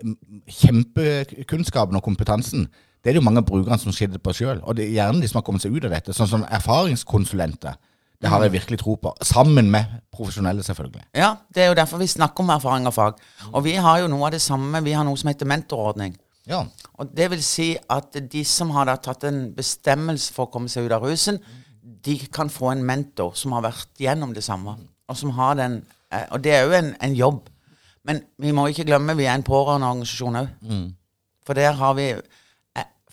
kjempekunnskapen og kompetansen, det er det jo mange av brukerne som skjedde på sjøl. Og det er gjerne de som har kommet seg ut av dette. Sånn som erfaringskonsulenter. Det har jeg virkelig tro på. Sammen med profesjonelle, selvfølgelig. ja, det er jo derfor vi snakker om erfaring og fag. Og vi har jo noe av det samme. Vi har noe som heter mentorordning. Ja. Og det vil si at de som har da tatt en bestemmelse for å komme seg ut av rusen, de kan få en mentor som har vært gjennom det samme. Og som har den eh, Og det er jo en, en jobb. Men vi må ikke glemme vi er en pårørendeorganisasjon òg. Mm. For der har vi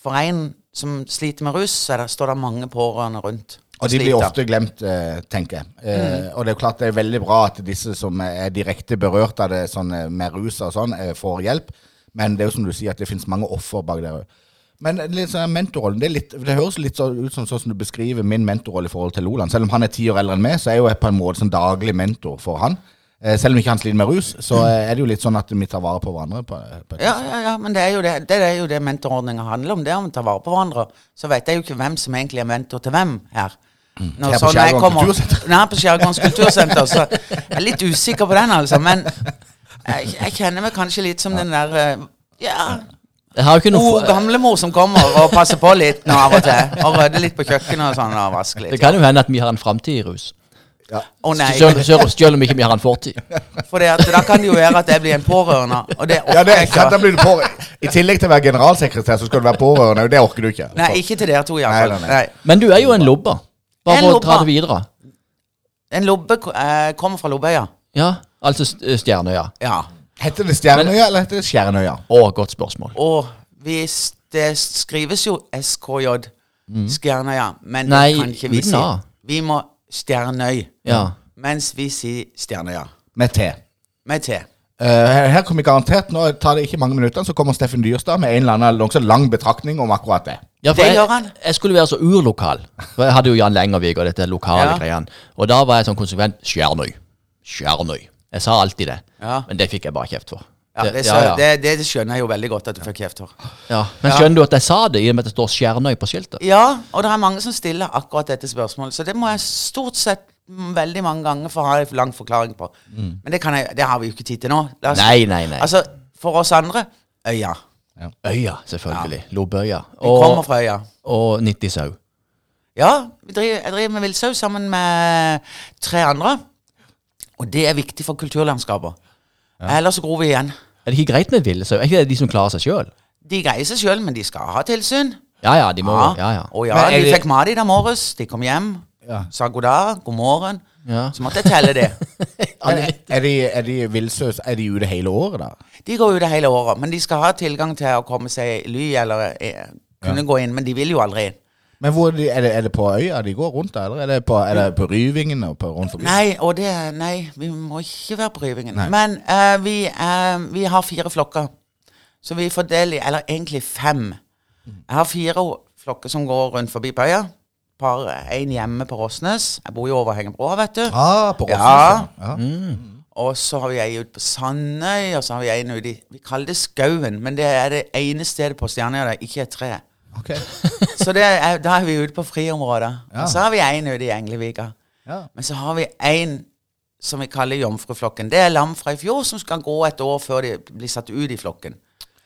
For en som sliter med rus, så det, står det mange pårørende rundt. Og de blir ofte glemt, eh, tenker jeg. Mm. Og det er klart det er veldig bra at disse som er direkte berørt av det sånn, eh, med rus og sånn, får hjelp. Men det er jo som du sier, at det finnes mange offer bak der òg. Men sånn mentorrollen, det, litt, det høres litt så ut som sånn som du beskriver min mentorrolle i forhold til Loland. Selv om han er ti år eldre enn meg, så er jeg jo på en måte sånn daglig mentor for han. Eh, selv om ikke han sliter med rus, så eh, er det jo litt sånn at vi tar vare på hverandre. På, på Ja, ja, ja, men det er jo det, det, er jo det mentorordninga handler om. Det er om å ta vare på hverandre. Så vet jeg jo ikke hvem som egentlig er mentor til hvem her. Når, Mm. Her på så når jeg Skjærgården kultursenter. Nei, på Skjærgårdens kultursenter. Så jeg er litt usikker på den, altså. Men jeg, jeg kjenner meg kanskje litt som den der eh, Ja, Jeg har jo ikke noe god gamlemor som kommer og passer på litt nå av og til. Og rydder litt på kjøkkenet og sånn, og vasker Det kan jo hende at vi har en framtid i rus. Å nei. Selv, selv, selv om ikke vi har en fortid. For det at, da kan det jo være at jeg blir en pårørende, og det Ja, det, jeg da blir du pårørende. I tillegg til å være generalsekretær, så skal du være pårørende. og Det orker du ikke. Nei, ikke til dere to, Nei, iallfall. nei, nei. Nei. Men du er jo en lobber. Bare for å ta det videre. En lobbe eh, kommer fra Lobbøya. Ja, altså Stjernøya. Ja. Heter det Stjernøya, eller heter det Skjernøya? Å, godt spørsmål. Og hvis det skrives jo SKJ, Stjernøya, men Mm. Nei, det kan ikke vi si. Vi må Stjernøy, Ja. mens vi sier Stjernøya. Med T. Med T. Eh, her, her kommer garantert, nå tar det ikke mange minutter, så kommer Steffen Dyrstad med en eller annen nokså lang betraktning om akkurat det. Ja, for Det jeg, gjør han. jeg skulle være så urlokal. For jeg hadde jo Jan Lengervik og dette lokale Ja. greiene. Og da var jeg sånn konsekvent Skjernøy. Skjernøy. Jeg sa alltid det. Ja. Men det fikk jeg bare kjeft for. Ja, det, ja, ja. Det, det skjønner jeg jo veldig godt at du fikk kjeft for. ja. Men skjønner du at jeg sa det i og med at det står Skjernøy på skiltet? Ja, og det er mange som stiller akkurat dette spørsmålet, så det må jeg stort sett mm, veldig mange ganger få ha en lang forklaring på. Men det, kan jeg, det har vi jo ikke tid til nå. Oss- Mm. Nei, nei, nei. Altså, for oss andre Øya. Øya, selvfølgelig. Lobøya. Vi kommer fra Øya. og 90 sau. Ja, driver, jeg driver med villsau sammen med tre andre. Og det er viktig for kulturlandskapet. Ellers så gror vi igjen. Er det ikke greit med ville sau? Er ikke det de som klarer seg sjøl? De greier seg sjøl, men de skal ha tilsyn. Ja ja, de må Ja ja. Og ja, de det- fikk mat i dag morges. De kom hjem, Ja. sa god dag, god morgen. ja. Så måtte jeg telle det. Er- er de, er de villsøs, er de ute hele året, da? De går ute hele året, men de skal ha tilgang til å komme seg i ly eller eh, kunne gå inn. Men de vil jo aldri inn. Men hvor de, er, det, er det på øya de går rundt, da? Eller er det på, er det på Ryvingen og på rundt forbi? Nei, og det Nei, vi må ikke være på Ryvingen. Nei. Men uh, vi, uh, vi har fire flokker. Så vi fordeler Eller egentlig fem. Jeg har fire flokker som går rundt forbi på øya. Par, en hjemme på Rosnes. Jeg bor jo over Hengebroa, vet du. Ah, på Rosnes, Ja. ja. Mm. Og så har vi ei ute på Sandøy, og så har vi en ute i Vi kaller det Skauen, men det er det ene stedet på Stjernøya der ikke er tre. Ok. Så er, da er vi ute på friområdet. Ja. Og så har vi en ute i Englevika. Ja. Men så har vi en som vi kaller jomfruflokken. Det er lam fra i fjor som skal gå et år før de blir satt ut i flokken.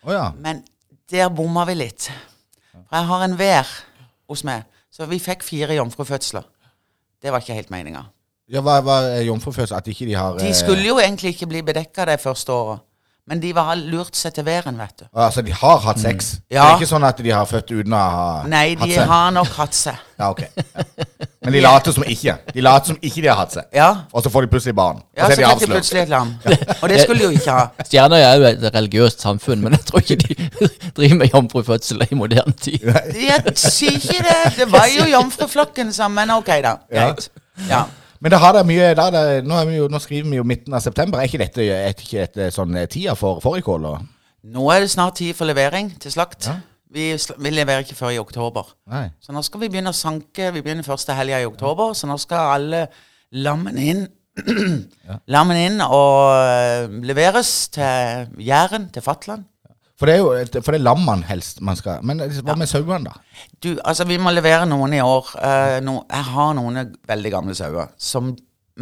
Oh, ja. Men der bomma vi litt. For jeg har en vær hos meg, så vi fikk fire jomfrufødsler. Det var ikke helt meninga. ja hva, hva er jomfrufødsel? At ikke de har De eh, skulle jo egentlig ikke bli bedekka det første året. Men de var lurt seg til væren, vet du. Altså, de har hatt sex? Det Ja. er ikke sånn at de har født uten å ha Nei, hatt de seg? har nok hatt seg. Ja, ok. Ja. Men de later som ikke. De later som ikke de har hatt seg. Ja, Og så får de plutselig barn. ja og så så de fikk de plutselig et lam. Og det skulle de jo ikke ha. Stjerner er jo et religiøst samfunn, men jeg tror ikke de driver med jomfrufødsel i moderne tid. Jeg sier ikke det. Det var jo jomfruflokken som Men ok, da. Ja. Greit. Ja. Men det har det mye da det, nå, vi jo, nå skriver vi jo midten av september. Er ikke dette, er ikke dette sånn eh, tida for fårikål? Nå er det snart tid for levering til slakt. Vi, sl- vi leverer ikke før i oktober. Nei. Så nå skal vi begynne å sanke. Vi begynner første helga i oktober, så nå skal alle lammene inn. Lammen inn og øh, leveres til Jæren, til Fatland. For det er jo for det er lammene helst man skal Men hva med sauene, da? Du, altså Vi må levere noen i år. Eh, no, jeg har noen veldig gamle sauer. Som,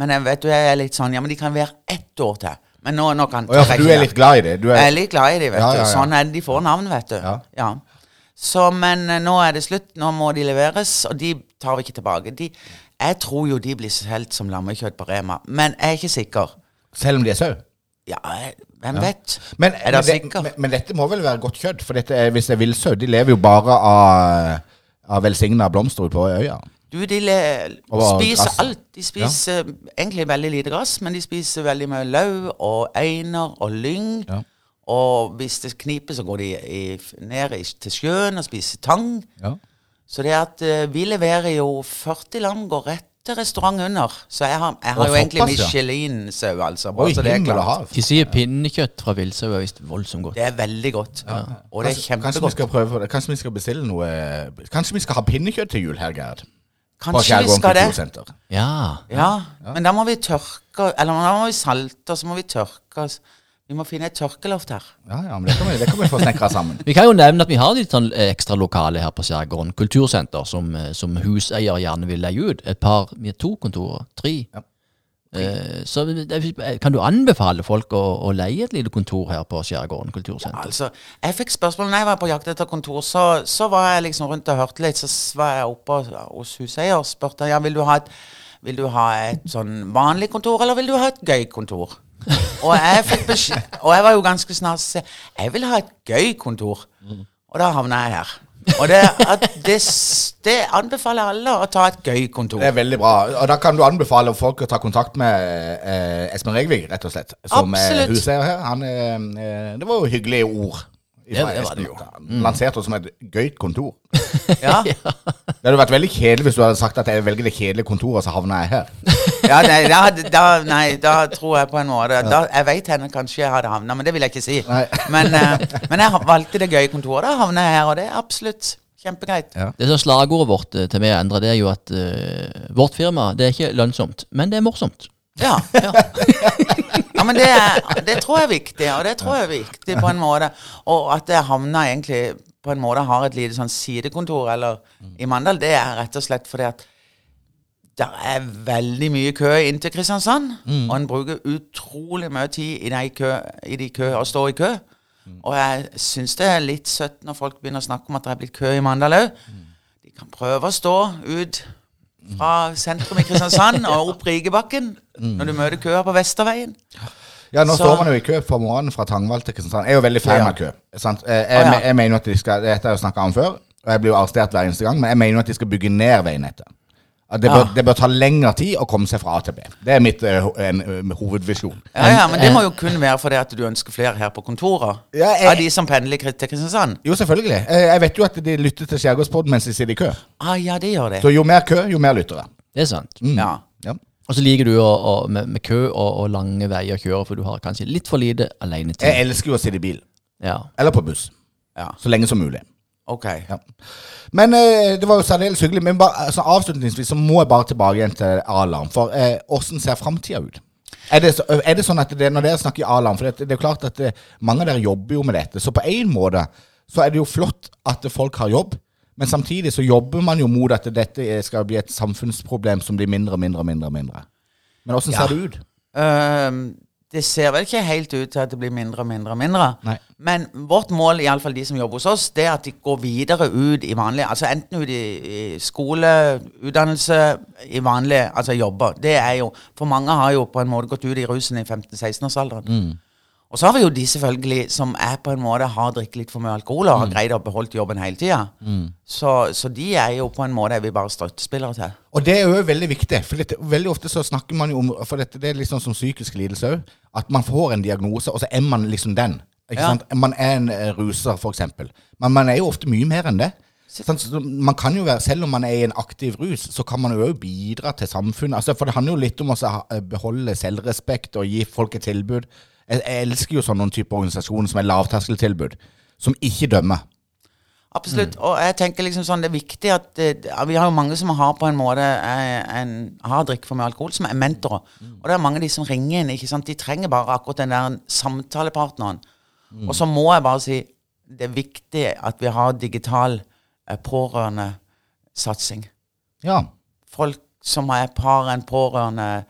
men jeg vet du, jeg er litt sånn Ja, men de kan være ett år til. Men nå, nå kan Å ja, for du er litt glad i det? Du Jeg er, er litt glad i dem, vet Ja, ja, du. ja. Sånn er det. De får navn, vet du. Ja. Ja. Så, men eh, nå er det slutt. Nå må de leveres, og de tar vi ikke tilbake. De, jeg tror jo de blir solgt som lammekjøtt på Rema, men jeg er ikke sikker. selv om de er sau? Ja, jeg- hvem vet? Men, Er men, dere det, men, men dette må vel være godt kjøtt? For dette er, hvis det er villsau, de lever jo bare av, av velsigna blomster ute på øya. Du, de le, spiser alt. De spiser egentlig veldig lite gress, men de spiser veldig mye løv og einer og lyng. Ja. Og hvis det kniper, så går de i, ned i, til sjøen og spiser tang. Ja. Så det at eh, vi leverer jo 40 lam går rett til restaurant under. Så jeg har, jeg har jo egentlig. Michelin-sau, altså. bare Oi, så det er himmel og klart. hav. De sier pinnekjøtt fra villsau er visst voldsomt godt. Det er veldig godt. Og det er Kanskje, kanskje vi kjempegodt. skal prøve det. Kanskje vi skal bestille noe Kanskje vi skal ha pinnekjøtt til jul her, Gerd? På Kanskje vi Skjærgården skal det. kultursenter. Ja. Ja, men da må vi tørke Eller da må vi salte, og så må vi tørke oss. Vi må finne et tørkeloft her. Ja, ja, men det kan vi, det kan vi få snekra sammen. Vi kan jo nevne at vi har litt sånn eh, ekstra lokale her på Skjærgården kultursenter, som, eh, som huseier gjerne vil leie ut. Et par, vi har to kontorer. Tre. Ja. Eh, Så kan du anbefale folk å, å leie et lite kontor her på Skjærgården kultursenter? Altså, Jeg fikk spørsmål når jeg var på jakt etter kontor. Så, så var jeg liksom rundt og hørte litt. Så var jeg oppe hos huseier og spurte ja, vil du ha et vil du ha et sånn vanlig kontor, eller vil du ha et gøy kontor? Og jeg Og jeg var jo ganske snart så Jeg vil ha et gøy kontor. Og da havna jeg her. Og det, det, det anbefaler alle å ta et gøy kontor. Det er veldig bra. Og da kan du anbefale folk å ta kontakt med eh, Espen Regvig, rett og slett. Som Absolutt. huseier her. Han, eh, eh, det var jo hyggelige ord. Det- det var det jo. mm. lanserte oss som et gøyt kontor. Ja, Det hadde vært veldig kjedelig hvis du hadde sagt at jeg velger det kjedelige kontoret, så havner jeg her. ja nei, da, da, nei, da tror jeg på en måte da, Jeg vet henne kanskje jeg hadde havna, men det vil jeg ikke si. Men, uh, men jeg valgte det gøye kontoret. Da havna jeg her, og det er absolutt kjempegreit. Ja. Det som er slagordet vårt eh, til meg og Endre, det er jo at uh, vårt firma det er ikke lønnsomt, men det er morsomt. Ja, ja. ja men det, det tror jeg er viktig, og det tror jeg er viktig på en måte. Og at jeg havna egentlig på en måte har et lite sånn sidekontor eller i Mandal, det er rett og slett fordi at det er veldig mye kø inn til Kristiansand, og en bruker utrolig mye tid i de kø, i de kø og stå i kø. Og jeg syns det er litt søtt når folk begynner å snakke om at det er blitt kø i Mandal òg. De kan prøve å stå ut fra sentrum i Kristiansand og opp Rigebakken når du møter køer på Vesterveien. Ja, nå Så- står man jo i kø på morgenen fra Tangvall til Kristiansand. Jeg er jo veldig fan av kø. Sant? Jeg, Jeg, jeg mener at de skal Dette har jeg snakka om før, og jeg blir jo arrestert hver eneste gang, men jeg mener jo at de skal bygge ned veinettet. Det, Ja. bør, det bør ta lengre tid å komme seg fra A til B. Det er mitt uh, en, uh, hovedvisjon. Ja, ja, Men det må jo kun være fordi at du ønsker flere her på kontoret. Ja, jeg- Av de som pendler til Kristiansand. Jo, selvfølgelig. Eh, Jeg vet jo at de lytter til Skjærgårdspodden mens de sitter i kø. Ah, ja, det gjør det. Så jo mer kø, jo mer lyttere. Det er sant. Mm. Ja. Ja. Og så liker du å, å, med, med kø og, og lange veier å kjøre, for du har kanskje litt for lite alenetid. Jeg elsker jo å sitte i bil. Ja. Eller på buss. ja. Så lenge som mulig. Ok. Ja. Men eh, det var jo særdeles hyggelig. Men bare, altså, avslutningsvis så må jeg bare tilbake igjen til A-alarm. For eh, ser framtida ut? Er det, så, er det sånn at det, når dere snakker A-alarm For det, det er jo klart at det, mange av dere jobber jo med dette. Så på en måte så er det jo flott at folk har jobb. Men samtidig så jobber man jo mot at dette skal bli et samfunnsproblem som blir mindre og mindre og mindre. mindre. Men åssen Ja. ser det ut? Ehm, det ser vel ikke helt ut til at det blir mindre og mindre og mindre. Nei. Men vårt mål, iallfall de som jobber hos oss, det er at de går videre ut i vanlig Altså enten ut i, i skole, utdannelse, i vanlige altså jobber. Det er jo For mange har jo på en måte gått ut i rusen i 15-16-årsalderen. Og så har vi jo de selvfølgelig som er på en måte har drukket litt for mye alkohol og har greid å beholde jobben hele tida. Så, så de er jo på en måte vi bare støttespillere til. Og det er jo veldig viktig. For dette, veldig ofte så snakker man jo om For dette, det er liksom som psykisk lidelse òg. At man får en diagnose, og så er man liksom den. Ja. sant? Man er en eh, ruser, eksempel. Men man er jo ofte mye mer enn det. Så man kan jo være, Selv om man er i en aktiv rus, så kan man jo òg bidra til samfunnet. Altså, for det handler jo litt om å eh, beholde selvrespekt og gi folk et tilbud. Jeg, jeg elsker jo sånne type organisasjoner som er lavterskeltilbud, som ikke dømmer. Absolutt. Og jeg tenker liksom sånn, det er viktig at uh, Vi har jo mange som har på en måte en, en, har drikk for mye alkohol, som er mentorer. Og det er mange av de som ringer inn. ikke sant? De trenger bare akkurat den der samtalepartneren. Og så må jeg bare si det er viktig at vi har digital uh, pårørendesatsing. Ja. Folk som er par en pårørende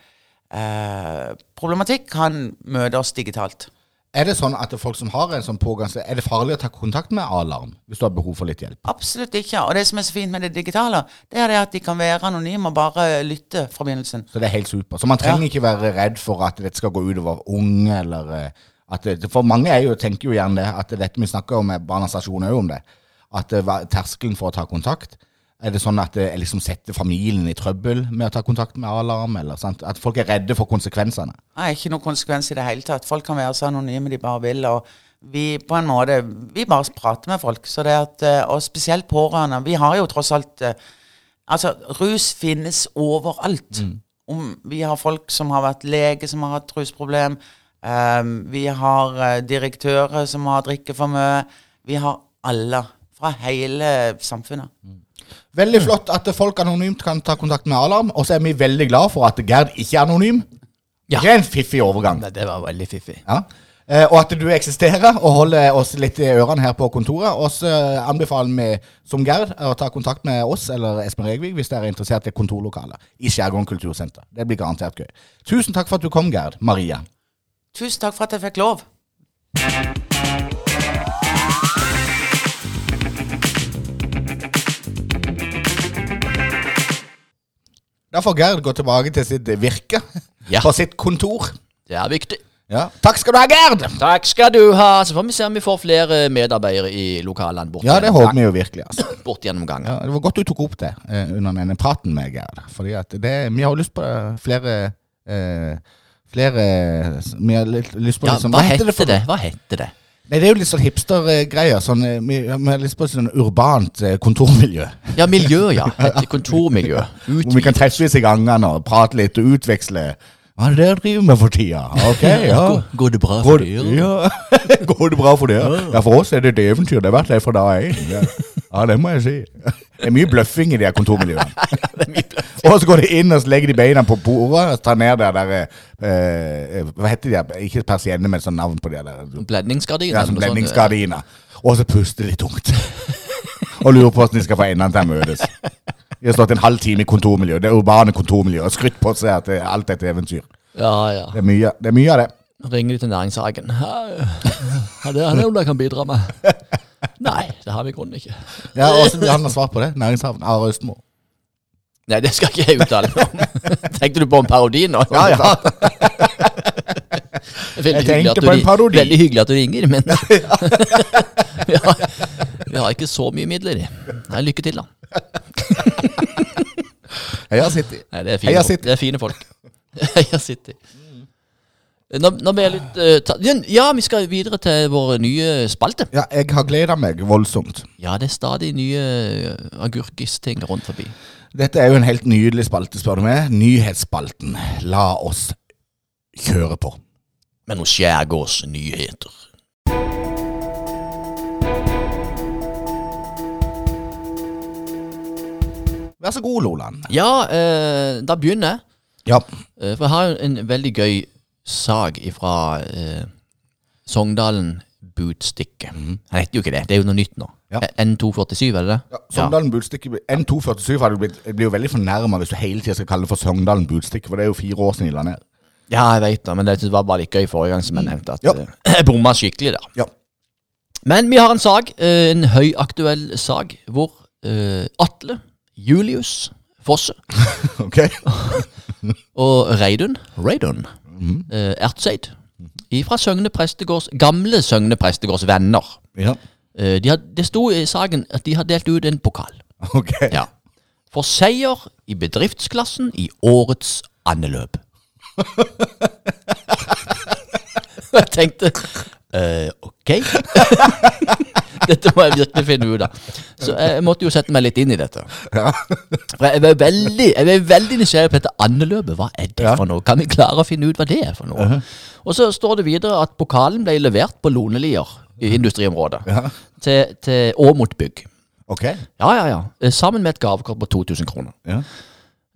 eh, problematikk, kan møte oss digitalt. Er det sånn at folk som har en sånn pågang Er det farlig å ta kontakt med A-alarm hvis du har behov for litt hjelp? Absolutt ikke. Og det som er så fint med det digitale, det er det at de kan være anonyme og bare lytte fra begynnelsen. Så det er helt super. Så man trenger Ja. ikke være redd for at dette skal gå utover unge, eller eh, at det, For mange er jo, tenker jo gjerne det, at dette vi snakker om med Barnas Stasjon òg om det, at eh, terskelen for å ta kontakt Er det sånn at det liksom setter familien i trøbbel med å ta kontakt med A-alarm? eller sant? At folk er redde for konsekvensene? Nei, ikke noen konsekvens i det hele tatt. Folk kan være så anonyme de bare vil. og vi på en måte, vi bare prater med folk. Så det at, eh, og spesielt pårørende. Vi har jo tross alt eh, Altså, rus finnes overalt. Om vi har folk som har vært lege, som har hatt rusproblem. Um, vi har direktører som har drikket for mye. Vi har alle. Fra hele samfunnet. Veldig flott at folk anonymt kan ta kontakt med A-alarm, og så er vi veldig glad for at Gerd ikke er anonym. Ja. Det er en fiffig overgang. Nei, det var veldig fiffig. Ja. Eh, og at du eksisterer og holder oss litt i ørene her på kontoret. Og så anbefaler vi som Gerd å ta kontakt med oss eller Espen Regvik hvis dere er interessert i kontorlokaler i Skjærgården kultursenter. Det blir garantert gøy. Tusen takk for at du kom, Gerd. Maria. Tusen takk for at jeg fikk lov. Da får Gerd gå tilbake til sitt virke Ja. på sitt kontor. Det er viktig. Ja. Takk skal du ha, Gerd! Takk skal du ha. Så får vi se om vi får flere medarbeidere i lokalene bort, Ja, det gjennom håper vi jo virkelig. altså. gang- bort gjennom gangen. Ja, det var godt du tok opp det eh, under denne praten med Gerd. Fordi at det, vi har lyst på eh, flere eh, Flere Vi har litt lyst på Ja, litt sånn- hva heter heter for det? Hva heter det? Nei, Det er jo litt sånn hipstergreier. Sånn, vi, har lyst på sånn urbant eh, kontormiljø. Ja, miljø, ja. Et kontormiljø. Hvor vi kan treffes i gangene og prate litt og utveksle. Hva er det dere driver med for tida? Ok, ja. Går det bra for dere? ja. Går det bra for dere? Ja, for oss er det et eventyr. Det har vært det fra dag én. Ja. ja, det må jeg si. Det er mye bløffing i de her kontormiljøene. og så går de inn og så legger de beina på bordet og tar ned der, der eh, Hva heter de? her? Ikke persienne, men sånn navn på de der. Blendingsgardiner? Ja, som som sånn, blendingsgardiner. Og så puster de tungt. og lurer på hvordan de skal få endene til å møtes. De har stått en halv time i kontormiljøet, det urbane kontormiljøet, og skrytt på seg at det, alt dette et eventyr. Ja, ja. Det er mye, det er mye av det. Ringer de til næringshagen. Ja, ja, det er det jeg kan bidra med. Nei, det har vi i grunnen ikke. Ja, så vil han ha svar på det. Næringshavn. Are Østmo. Nei, det skal ikke jeg uttale meg om. Tenkte du på en parodi nå? Ja, ja. Veldig Jeg hyggelig at du. Veldig hyggelig at du ringer, men vi, har, vi har ikke så mye midler. Nei, lykke til, da. Heia City. Nei, det er fine, Heia. City. Det er fine folk. Heia City. Nå, nå blir jeg litt uh, Ja, vi skal videre til vår nye spalte. Ja, jeg har gleda meg voldsomt. Ja, det er stadig nye agurkisting rundt forbi. Dette er jo en helt nydelig spalte, spør du meg. Nyhetsspalten. La oss kjøre på. Med noen skjærgårdsnyheter. Vær så god, Loland. Ja, eh, da begynner jeg. Ja. Eh, For jeg har jo en veldig gøy sag fra eh, Sogndalen Budstikke. Han heter jo ikke det, det er jo noe nytt nå. Ja. N247, er det det? Ja, Sogndalen Budstikke N247 hadde blitt, blir jo veldig fornærma hvis du hele tida skal kalle det for Sogndalen Budstikke, for det er jo fire år siden de la ned. Ja, jeg veit det, men det var bare litt gøy forrige gang, som jeg nevnte. At Ja. eh, jeg bomma skikkelig der. Ja. Men vi har en sag, eh, en høyaktuell sag, hvor uh, Atle Julius Fosse Ok? og Reidun Reidun eh, Ertseid fra Søgne prestegårds gamle Søgne prestegårds venner. Ja. Eh, de had, det sto i saken at de har delt ut en pokal. Ok. Ja. For seier i bedriftsklassen i årets andeløp. jeg tenkte eh, ok. dette må jeg virkelig finne ut av. Så jeg måtte jo sette meg litt inn i dette. For jeg var veldig, jeg var veldig nysgjerrig på dette andeløpet. Hva er det Ja. for noe? Kan vi klare å finne ut hva det er for noe? Og så står det videre at pokalen ble levert på Lonelier i industriområdet. Til, til Åmot bygg. Ok. Ja, ja, ja. Eh, Sammen med et gavekort på 2000 kroner. Ja.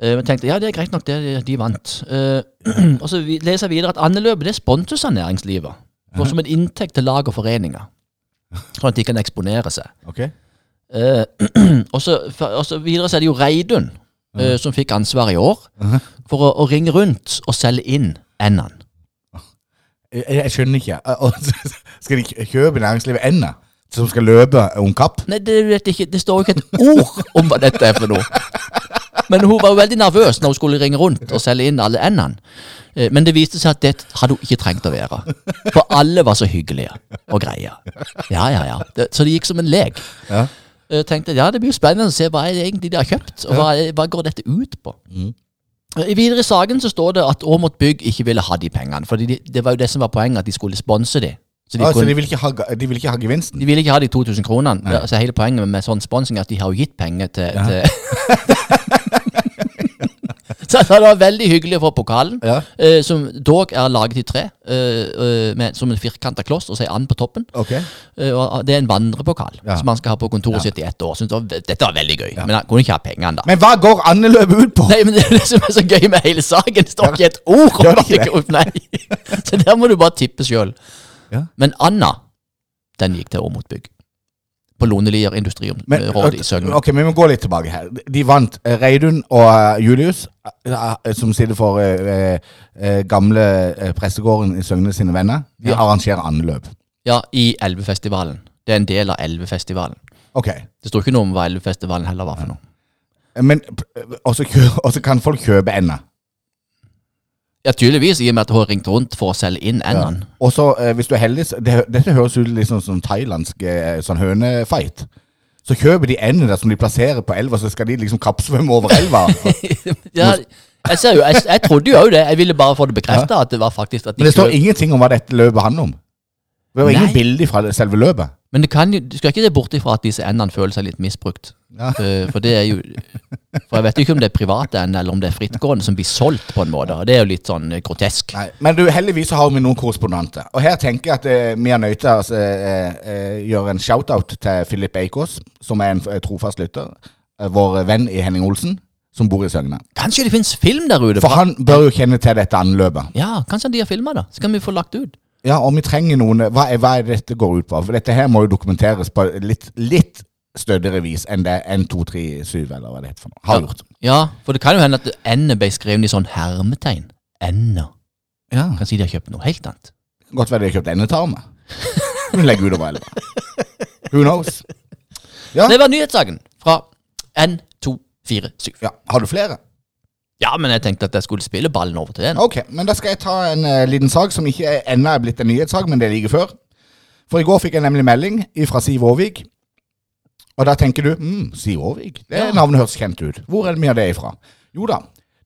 Eh, Men tenkte ja, det er greit nok, det, de vant. Uh, og så vi- leser jeg videre at andeløpet det sponses av næringslivet. For som en inntekt til lag og foreninger. Sånn at de kan eksponere seg. Ok. Eh, og, så, og så videre så er det jo Reidun eh, som fikk ansvaret i år for å, å ringe rundt og selge inn endene. Jeg, jeg skjønner ikke. Skal de kjøpe næringslivet ender som skal løpe om kapp? Nei, det, vet jeg ikke, det står jo ikke et ord om hva dette er for noe. Men hun var jo veldig nervøs når hun skulle ringe rundt og selge inn alle endene. Eh, Men det viste seg at det hadde hun ikke trengt å være. For alle var så hyggelige og greie. Ja, ja, ja. Det, så det gikk som en lek. Ja. Eh, tenkte ja, det blir jo spennende å se hva er det egentlig de har kjøpt, og hva, hva går dette ut på. Mm. Videre i saken så står det at Aamodt Bygg ikke ville ha de pengene, for de, det var jo det som var poenget, at de skulle sponse de. Så de, ah, kunne, de, ville, ikke ha, de ville ikke ha gevinsten? de ville ikke ha de 2000 kronene. Det- Altså, hele poenget med, sånn sponsing er at de har jo gitt penger til, til Så det var veldig hyggelig å få pokalen, Ja. eh, som dog er laget i tre, eh, eh, med, som en firkanta kloss og så er and på toppen. Ok. Eh, og det er en vandrepokal Ja. som man skal ha på kontoret sitt i ett år. Synes det var, ve- dette var veldig gøy, men han kunne ikke ha pengene, da. Men hva går andeløpet ut på? Nei, men det er det som er så gøy med hele saken. Det står ikke et ord om Gjør det ikke det. Nei. Så der må du bare tippe sjøl. Ja. Men Anna, den gikk til Åmot Bygg. På Lonelier Men, industriområde i Søgne. ok, vi må gå litt tilbake her. De vant eh, Reidun og eh, Julius, eh, som sitter for gamle pressegården prestegården i Søgne sine venner. De Ja. arrangerer andeløp. Ja, i Elvefestivalen. Det er en del av Elvefestivalen. Ok. Det står ikke noe om hva Elvefestivalen heller var for noe. Men Og så kjø- kan folk kjøpe ender. Ja, tydeligvis, i og med at hun har ringt rundt for å selge inn endene. Og så, eh, hvis du er heldig så- det, Dette høres ut litt sånn som thailandsk eh, sånn hønefight. Så kjøper de endene der som de plasserer på elva, så skal de liksom kappsvømme over elva. Ja, jeg ser jo, jeg, jeg trodde jo det. Jeg ville bare få det bekrefta at det var faktisk at de Men det står kjøp- ingenting om hva dette løpet handler om. Det var ingen Nei. bilder fra selve løpet. Men det kan jo, du skal ikke se bort ifra at disse endene føler seg litt misbrukt. Ja. Uh, For det er jo For jeg vet jo ikke om det er private eller om det er frittgående som blir solgt på en måte. Det er jo litt sånn eh, grotesk. Nei, Men du, heldigvis så har vi noen korrespondenter. Og her tenker jeg at eh, vi er nødt til å altså, eh, eh, gjøre en shout-out til Philip Eikås, som er en trofast lytter. Vår venn i Henning Olsen, som bor i Søgne. Kanskje det finnes film der ute? For han bør jo kjenne til dette anløpet. Ja, kanskje de har filma det? Så kan vi få lagt ut. Ja, og vi trenger noen Hva er, hva er det dette går ut på? For dette her må jo dokumenteres på litt, litt stødigere vis enn det N237, eller hva det heter for noe. Har gjort. Ja, for det kan jo hende at N-et ble skrevet i sånn hermetegn. N-er. Ja. Kan si de har kjøpt noe helt annet. Godt være de har kjøpt endetarme. Legg utover elva. Who knows? Ja. Det var nyhetssaken fra N247. ja. Har du flere? Ja, men jeg tenkte at jeg skulle spille ballen over til den. Ok, men da skal jeg ta en uh, liten sak som ikke ennå er blitt en nyhetssak, men det er like før. For i går fikk jeg nemlig melding fra Siv Aarvik. Og da tenker du mm, Sivåvik, det Ja. navnet høres kjent ut. Hvor er det mye av det ifra? Jo da,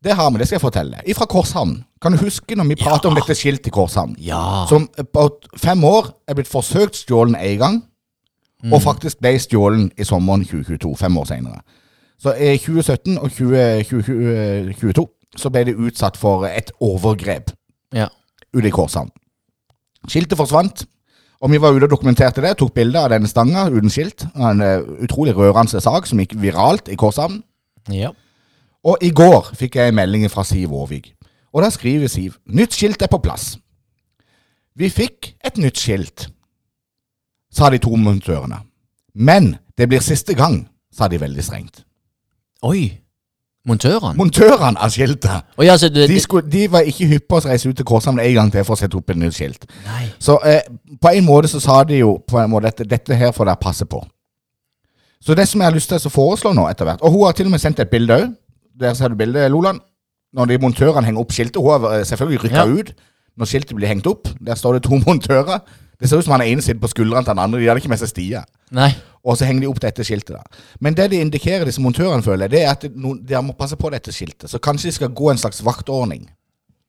det har vi, det skal jeg fortelle. Ifra Korshavn. Kan du huske når vi prater om dette skiltet i Korshavn? Ja. Som på fem år er blitt forsøkt stjålen én gang, og faktisk ble stjålen i sommeren 2022, fem år senere. Så i 2017 og 20, 2022 så ble det utsatt for et overgrep Ja. ute i Korshavn. Skiltet forsvant, og vi var ute og dokumenterte det, tok bilder av denne stanga uten skilt. En eh, utrolig rørende sak som gikk viralt i Korshavn. ja. Og i går fikk jeg en melding fra Siv Aavik. Og da skriver Siv nytt skilt er på plass. Vi fikk et nytt skilt, sa de to montørene. Men det blir siste gang, sa de veldig strengt. Oi. Montørene? Montørene av skiltet Oh, ja, det, de, skulle, de var ikke hyppe på å reise ut til Korshamn en gang til for å sette opp et nytt skilt. Nei. Så eh, på en måte så sa de jo på en måte at dette her får dere passe på. Så det som jeg har lyst til å foreslå nå etter hvert Og hun har til og med sendt et bilde òg. Der ser du bildet, Loland. Når de montørene henger opp skiltet. Hun har eh, selvfølgelig rykka Ja. ut når skiltet blir hengt opp. Der står det to montører. Det ser ut som han ene sitter på skuldrene til den andre. De hadde ikke med seg stia. Nei. Og så henger de opp dette skiltet. da. Men det de indikerer, disse montørene, føler det er at no, de må passe på dette skiltet. Så kanskje de skal gå en slags vaktordning.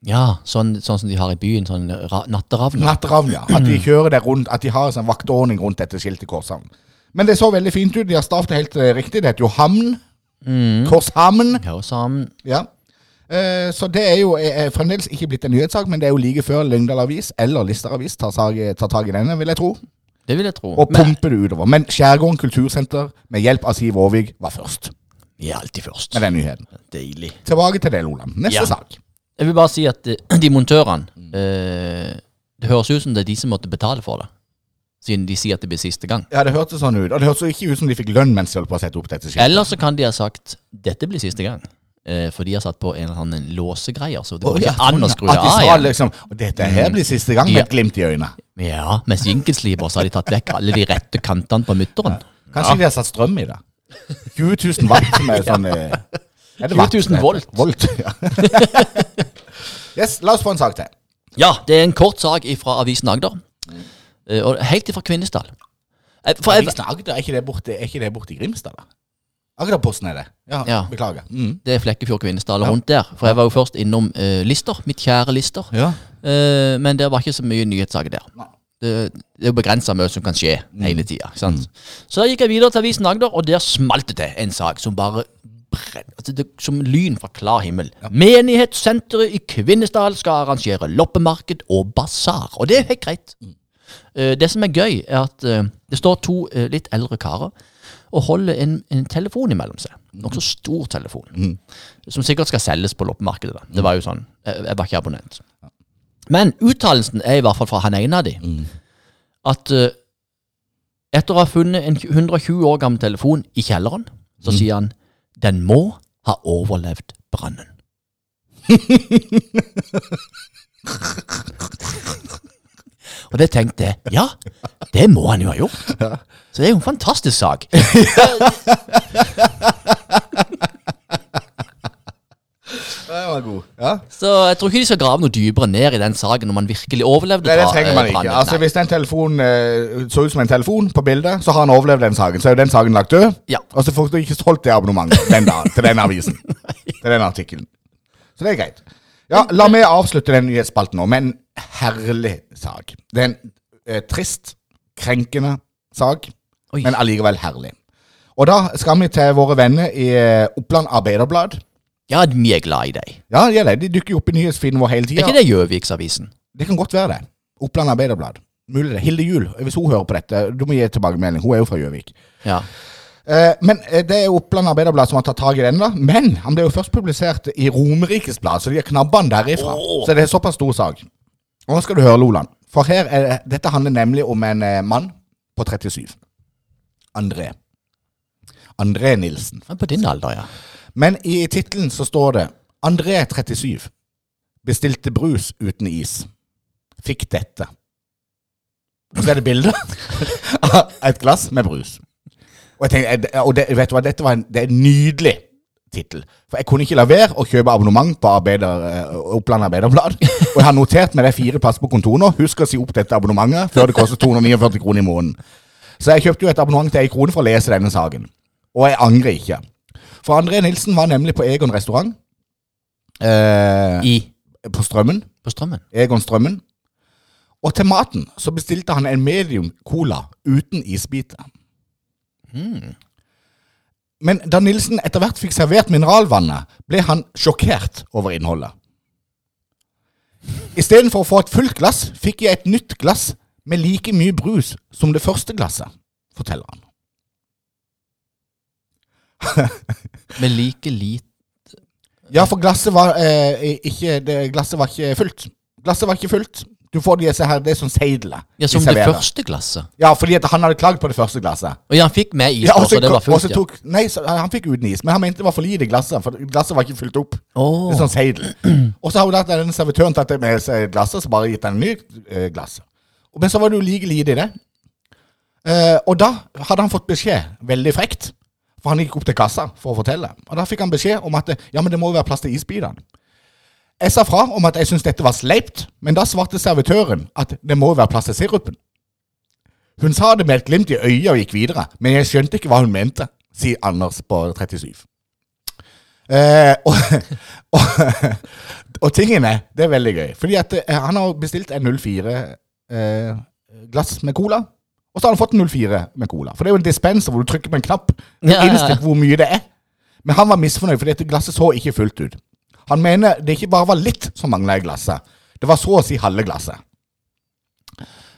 Ja, sånn, sånn som de har i byen. Sånn natteravn. Natteravn, ja. At de kjører det rundt, at de har en sånn vaktordning rundt dette skiltet i Korshavn. Men det så veldig fint ut. De har stavt det helt eh, riktig. Det heter jo Hamn. Mm. Korshamn. Korshamn. Ja. Eh, så det er jo eh, eh, fremdeles ikke blitt en nyhetssak, men det er jo like før Lyngdal Avis eller Lister Avis tar, tar tak i denne, vil jeg tro. Det vil jeg tro. Og Men pumper det utover. Men Skjærgården kultursenter med hjelp av Siv Aarvik var først vi er alltid først. med den nyheten. Deilig. Tilbake til det, Loland. Neste Ja. sak. Jeg vil bare si at de montørene eh, Det høres ut som det er de som måtte betale for det. Siden de sier at det blir siste gang. Ja, det hørtes sånn ut. Og det hørtes ikke ut som de fikk lønn mens de holdt på å sette opp dette skiltet. Eller så kan de ha sagt dette blir siste gang. Eh, for de har satt på en eller annen låsegreier, så det går går ja, ikke an å skru ja. det av igjen. liksom Og dette her blir siste gang, med et glimt i øynene. Ja, Med jinkelsliper så har de tatt vekk alle de rette kantene på mutteren. Kanskje de har satt strøm i det. 20 000 watt som er sånn ja. er det 20 000 watt volt. volt ja. yes, la oss få en sak til. Ja, det er en kort sak fra avisen Agder. Eh, og helt ifra Kvinesdal. Eh, For Avisen Agder, er ikke det borte, er ikke det borte i Grimstad, da? Agderposten er det. Ja, Ja. beklager. Mm. det er Flekkefjord, Kvinesdal Ja. rundt der. For jeg var jo først innom uh, Lister, mitt kjære Lister. Ja. Uh, men det var ikke så mye nyhetssaker der. Det, det er jo begrensa mye som kan skje hele tida. Så da gikk jeg videre til Avisen Agder, og der smalt det til en sak som bare altså det, Som lyn fra klar himmel. Menighetssenteret i Kvinesdal skal arrangere loppemarked og basar. Og det er helt greit. Uh, det som er gøy, er at det står to litt eldre karer og holder en, en telefon imellom seg. Nokså stor telefon. Som sikkert skal selges på loppemarkedet. Da. Det var jo sånn. Jeg, jeg var ikke abonnent. Men uttalelsen er i hvert fall fra han ene av de at uh, etter å ha funnet en 120 år gammel telefon i kjelleren, så sier han den må ha overlevd brannen. Og det tenkte jeg, ja, det må han jo ha gjort. Så det er jo en fantastisk sak. Den var god. Ja. Så jeg tror ikke de skal grave noe dypere ned i den saken når man virkelig overlevde Nei, det trenger man eh, ikke. Altså, Hvis den telefonen eh, så ut som en telefon på bildet, så har han overlevd den saken. Så er jo den saken lagt død. Ja. Og så får du ikke solgt det abonnementet den dagen, til den avisen. til den artikkelen. Så det er greit. Ja, La meg avslutte den nyhetsspalten nå med en herlig sak. Det er en eh, trist, krenkende sak, Oi. men allikevel herlig. Og da skal vi til våre venner i eh, Oppland Arbeiderblad. Ja, vi er glad i deg. Ja, de, er det. De dukker jo opp i nyhetsfeeden vår hele Er ikke det Gjøviksavisen? Det kan godt være det. Oppland Arbeiderblad. Mulig det. Hilde Juel, hvis hun hører på dette, du må gi tilbakemelding. Hun er jo fra Gjøvik. Ja. Eh, men eh, det er Oppland Arbeiderblad som har tatt tak i den. da Men han ble jo først publisert i Romerikes Blad, så de har knabba den derifra. Så det er såpass stor sak. Og nå skal du høre, Loland. For her er, dette handler nemlig om en eh, mann på 37. André. André Nilsen. På din alder, ja. Men i tittelen så står det André 37 bestilte brus uten is. Fikk dette. Og så er det bilde av et glass med brus. Og, jeg tenkte, og det, vet du hva, dette var en, det er en nydelig tittel. For jeg kunne ikke la være å kjøpe abonnement på Arbeider, eh, Oppland Arbeiderblad. Og jeg har notert med det fire plasser på kontoret nå. Husk å si opp dette abonnementet før det koster 249 kroner i måneden. Så jeg kjøpte jo et abonnement til ei krone for å lese denne saken. Og jeg angrer ikke. For André Nilsen var nemlig på Egon restaurant. Eh, I på Strømmen. På Strømmen. Egon Strømmen. Og til maten så bestilte han en medium cola uten isbiter. Men da Nilsen etter hvert fikk servert mineralvannet, ble han sjokkert over innholdet. Istedenfor å få et fullt glass, fikk jeg et nytt glass med like mye brus som det første glasset, forteller han. Med like lite Ja, for glasset var eh, ikke det, Glasset var ikke fullt. Glasset var ikke fullt. Du får disse her, det er sånn seidler. Ja, som de det første glasset. Ja, fordi at han hadde klagd på det første glasset. Og ja, han fikk med is, Ja, også, og så- det var fullt. Ja. tok, nei, så, han fikk uten is, men han mente det var for lite i glasset, for glasset var ikke fylt opp. Oh. Det er sånn seidel. Og så har hun da den servitøren tatt det med seg glasset, så bare gitt han en ny eh, glass. Men så var det jo like lite i det. Uh, og da hadde han fått beskjed, veldig frekt, for han gikk opp til kassa for å fortelle. Og da fikk han beskjed om at ja, men det må jo være plass til isbitene. Jeg sa fra om at jeg syntes dette var sleipt, men da svarte servitøren at det må jo være plass til sirupen. Hun sa det med et glimt i øyet og gikk videre, men jeg skjønte ikke hva hun mente, sier Anders på 37. Eh, og, og, og tingen er, det er veldig gøy, fordi at eh, han har bestilt en 04 eh, glass med cola, og så har han fått en 04 med cola. For det er jo en dispenser hvor du trykker på en knapp, ja, ja. hvor mye det er. Men han var misfornøyd, for dette glasset så ikke fullt ut. Han mener det ikke bare var litt som mangla i glasset. Det var så å si halve glasset.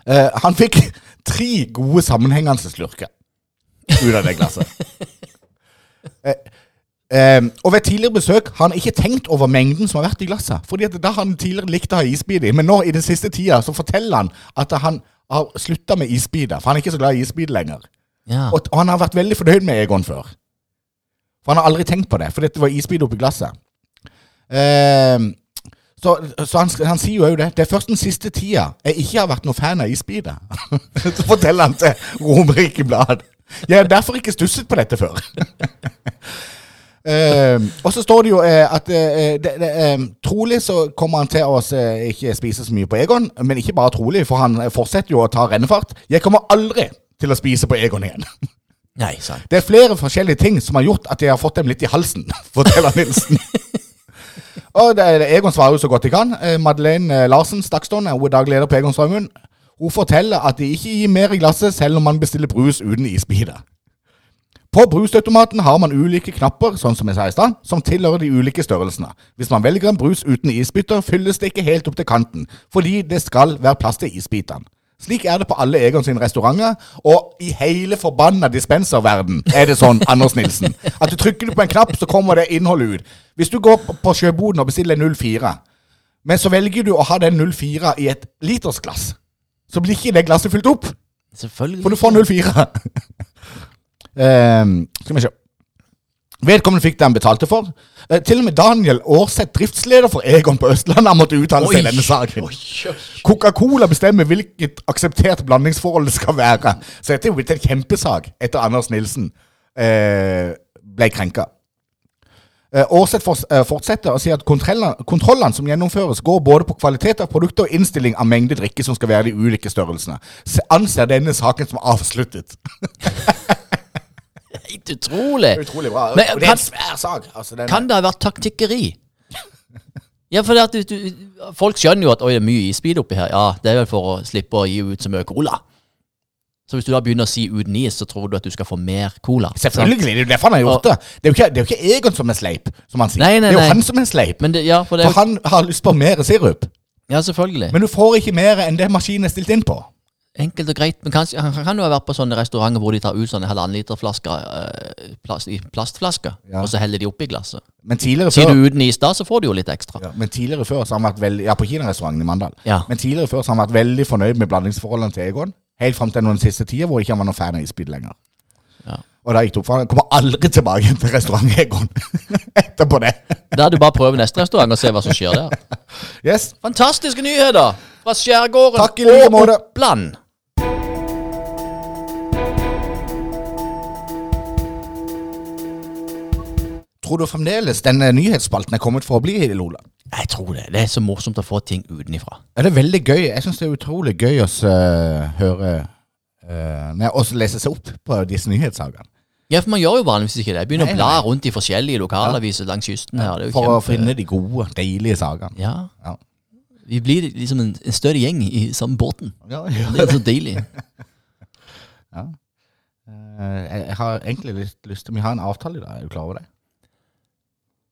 Eh, han fikk tre gode sammenhengende slurker ut av det glasset. Eh, eh, og ved tidligere besøk har han ikke tenkt over mengden som har vært i glasset. Fordi at da har han tidligere likt å ha isbit i, men nå i den siste tida så forteller han at han har slutta med isbiter. For han er ikke så glad i isbit lenger. Ja. Og, og han har vært veldig fornøyd med Egon før. For han har aldri tenkt på det, fordi det var isbit oppi glasset. Um, så så han, han sier jo òg det. Det er først den siste tida jeg ikke har vært noen fan av isbiter. så forteller han til Romerike Blad. Jeg har derfor ikke stusset på dette før. Ehm, og så står det jo eh, at det, det, eh, trolig så kommer han til å eh, ikke spise så mye på Egon, men ikke bare trolig, for han eh, fortsetter jo å ta rennefart. Jeg kommer aldri til å spise på Egon igjen. Nei, sant. Det er flere forskjellige ting som har gjort at jeg har fått dem litt i halsen, forteller Nilsen. og det, Egon svarer jo så godt de kan. Madeleine Larsen Stakstone, hun er daglig leder på Egon Strømmen. Hun forteller at de ikke gir mer i glasset selv om man bestiller brus uten isbiter. På brusautomaten har man ulike knapper, sånn som jeg sa i sted, som tilhører de ulike størrelsene. Hvis man velger en brus uten isbytter, fylles det ikke helt opp til kanten, fordi det skal være plass til isbitene. Slik er det på alle Egon sine restauranter, og i hele forbanna dispenserverden er det sånn, Anders Nilsen, at du trykker på en knapp, så kommer det innholdet ut. Hvis du går på- på sjøboden og bestiller 04, men så velger du å ha den 04 i et litersglass, så blir ikke det glasset fylt opp. Selvfølgelig. For du får 04. Ehm, skal vi se. Vedkommende fikk det han betalte for. Eh, til og med Daniel Aarseth, driftsleder for Egon på Østlandet, har måttet uttale seg i denne saken. Coca-Cola bestemmer hvilket akseptert blandingsforhold det skal være. Så dette er jo blitt en kjempesak etter Anders Nilsen eh, ble krenka. Eh, Aarseth eh, fortsetter og sier at kontrollene, kontrollene som gjennomføres, går både på kvalitet av produkter og innstilling av mengde drikke som skal være de ulike størrelsene. Se- Anser denne saken som avsluttet. Helt utrolig. Utrolig bra. Men og det er en svær sak. Altså, den, Kan det ha vært taktikkeri? Ja, for det at du, du, folk skjønner jo at oi, det er mye isbit oppi her. Ja, det er vel for å slippe å gi ut så mye cola. Så hvis du da begynner å si uten is, så tror du at du skal få mer cola. Selvfølgelig, det er jo derfor han har gjort det. Det er jo ikke, det er jo ikke Egon som er sleip, som han sier. Nei, nei, det er jo nei. han som er sleip. Men det, ja, for det For han har lyst på mer sirup. Ja, selvfølgelig. Men du får ikke mer enn det maskinen er stilt inn på. Enkelt og greit. Men kanskje, han kan jo ha vært på sånne restauranter hvor de tar ut sånne halvannenliterflasker eh, plast, i plastflasker, Ja. og så heller de oppi glasset. Men tidligere Sier før du uten is da, så får du jo litt ekstra. ja, men tidligere før så har han vært veldig Ja, på kinarestauranten i Mandal. Ja. Men tidligere før så har han vært veldig fornøyd med blandingsforholdene til Egon. Helt fram til den siste tida hvor ikke han var noen fan av isbit lenger. Ja. Og da gikk det opp for han. Han kommer aldri tilbake til restaurant Egon etterpå det. Da er det bare å prøve neste restaurant og se hva som skjer der. Yes. Fantastiske nyheter fra skjærgården Takk i like måte. Oppland. Tror du fremdeles denne nyhetsspalten er kommet for å bli, Lola? Jeg tror det. Det er så morsomt å få ting utenifra. Ja, det er veldig gøy. Jeg syns det er utrolig gøy å uh, høre uh, Nei, også lese seg opp på disse nyhetssakene. Ja, for man gjør jo vanligvis ikke det. Jeg begynner Nei, å bla nei. rundt i forskjellige lokalaviser langs kysten her. Det er jo For å finne de gode, deilige sakene. Ja. Ja. Vi blir liksom en, en større gjeng i samme båten. Ja, ja. Det er så deilig. ja. jeg, har egentlig litt lyst til Vi har en avtale i dag, er du klar over det?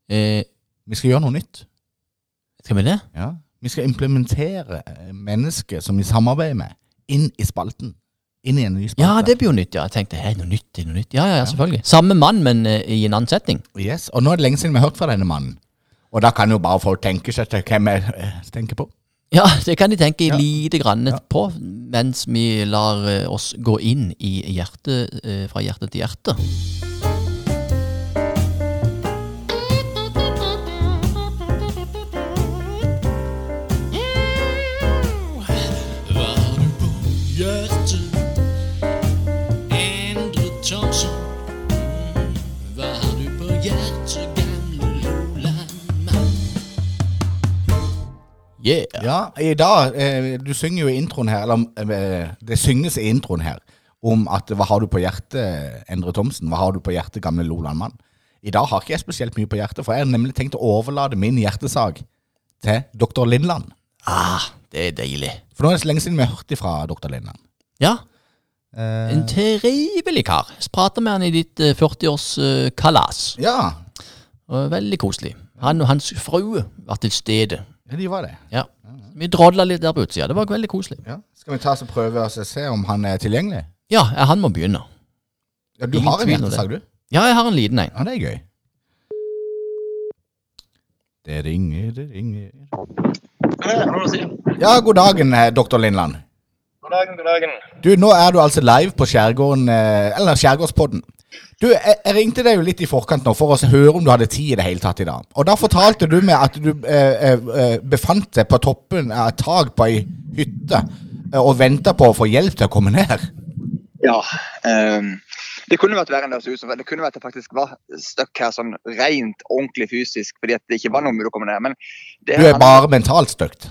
Eh, Vi skal gjøre noe nytt. skal vi det? Ja. Vi skal implementere mennesket mennesker som vi samarbeider med, inn i spalten. Inn i en ny spalte. Ja, det blir jo nytt, ja. Jeg tenkte hei, noe nytt, noe nytt. Ja, ja, ja, selvfølgelig. Samme mann, men eh, i en annen setting. Yes, Og nå er det lenge siden vi har hørt fra denne mannen. Og da kan jo bare folk tenke seg til hvem jeg eh, tenker på. Ja, det kan de tenke Ja. lite grann Ja. på, mens vi lar eh, oss gå inn i hjertet, eh, fra hjerte til hjerte. Yeah. Ja, i dag eh, Du synger jo i introen her, eller eh, det synges i introen her, om at hva har du på hjertet, Endre Thomsen? Hva har du på hjertet, gamle Loland-mann? I dag har ikke jeg spesielt mye på hjertet, for jeg har nemlig tenkt å overlate min hjertesak til dr. Lindland. Ah, det er deilig. For nå er det så lenge siden vi har hørt ifra dr. Lindland. Ja, Eh, en trivelig kar. Prater med han i ditt eh, 40-års-kalas. ja, Veldig koselig. Han og hans frue var til stede. Ja, de var det. Ja. Vi drodla litt der på utsida. Det var veldig koselig. Ja. Skal vi ta oss og prøve oss og se om han er tilgjengelig? Ja, han må begynne. Ja, Du Ingen har en om du? Ja, jeg har en liten en. Ja, det er gøy. Det ringer, det ringer Ja, god dagen, doktor. Lindland. God dagen, god dagen. Du, nå er du altså live på Skjærgården, eh, eller Skjærgårdspodden. Du, jeg, jeg ringte deg jo litt i forkant nå for å høre om du hadde tid i det hele tatt i dag. Og da fortalte du meg at du eh, eh, befant deg på toppen av et tak på ei hytte eh, og venta på å få hjelp til å komme ned. Ja, ehm, det kunne vært verre enn det så ut som. Det kunne vært at jeg faktisk var stuck her sånn rent ordentlig fysisk, fordi at det ikke var noe mulig å komme ned. Men det Du er bare mentalt støkt.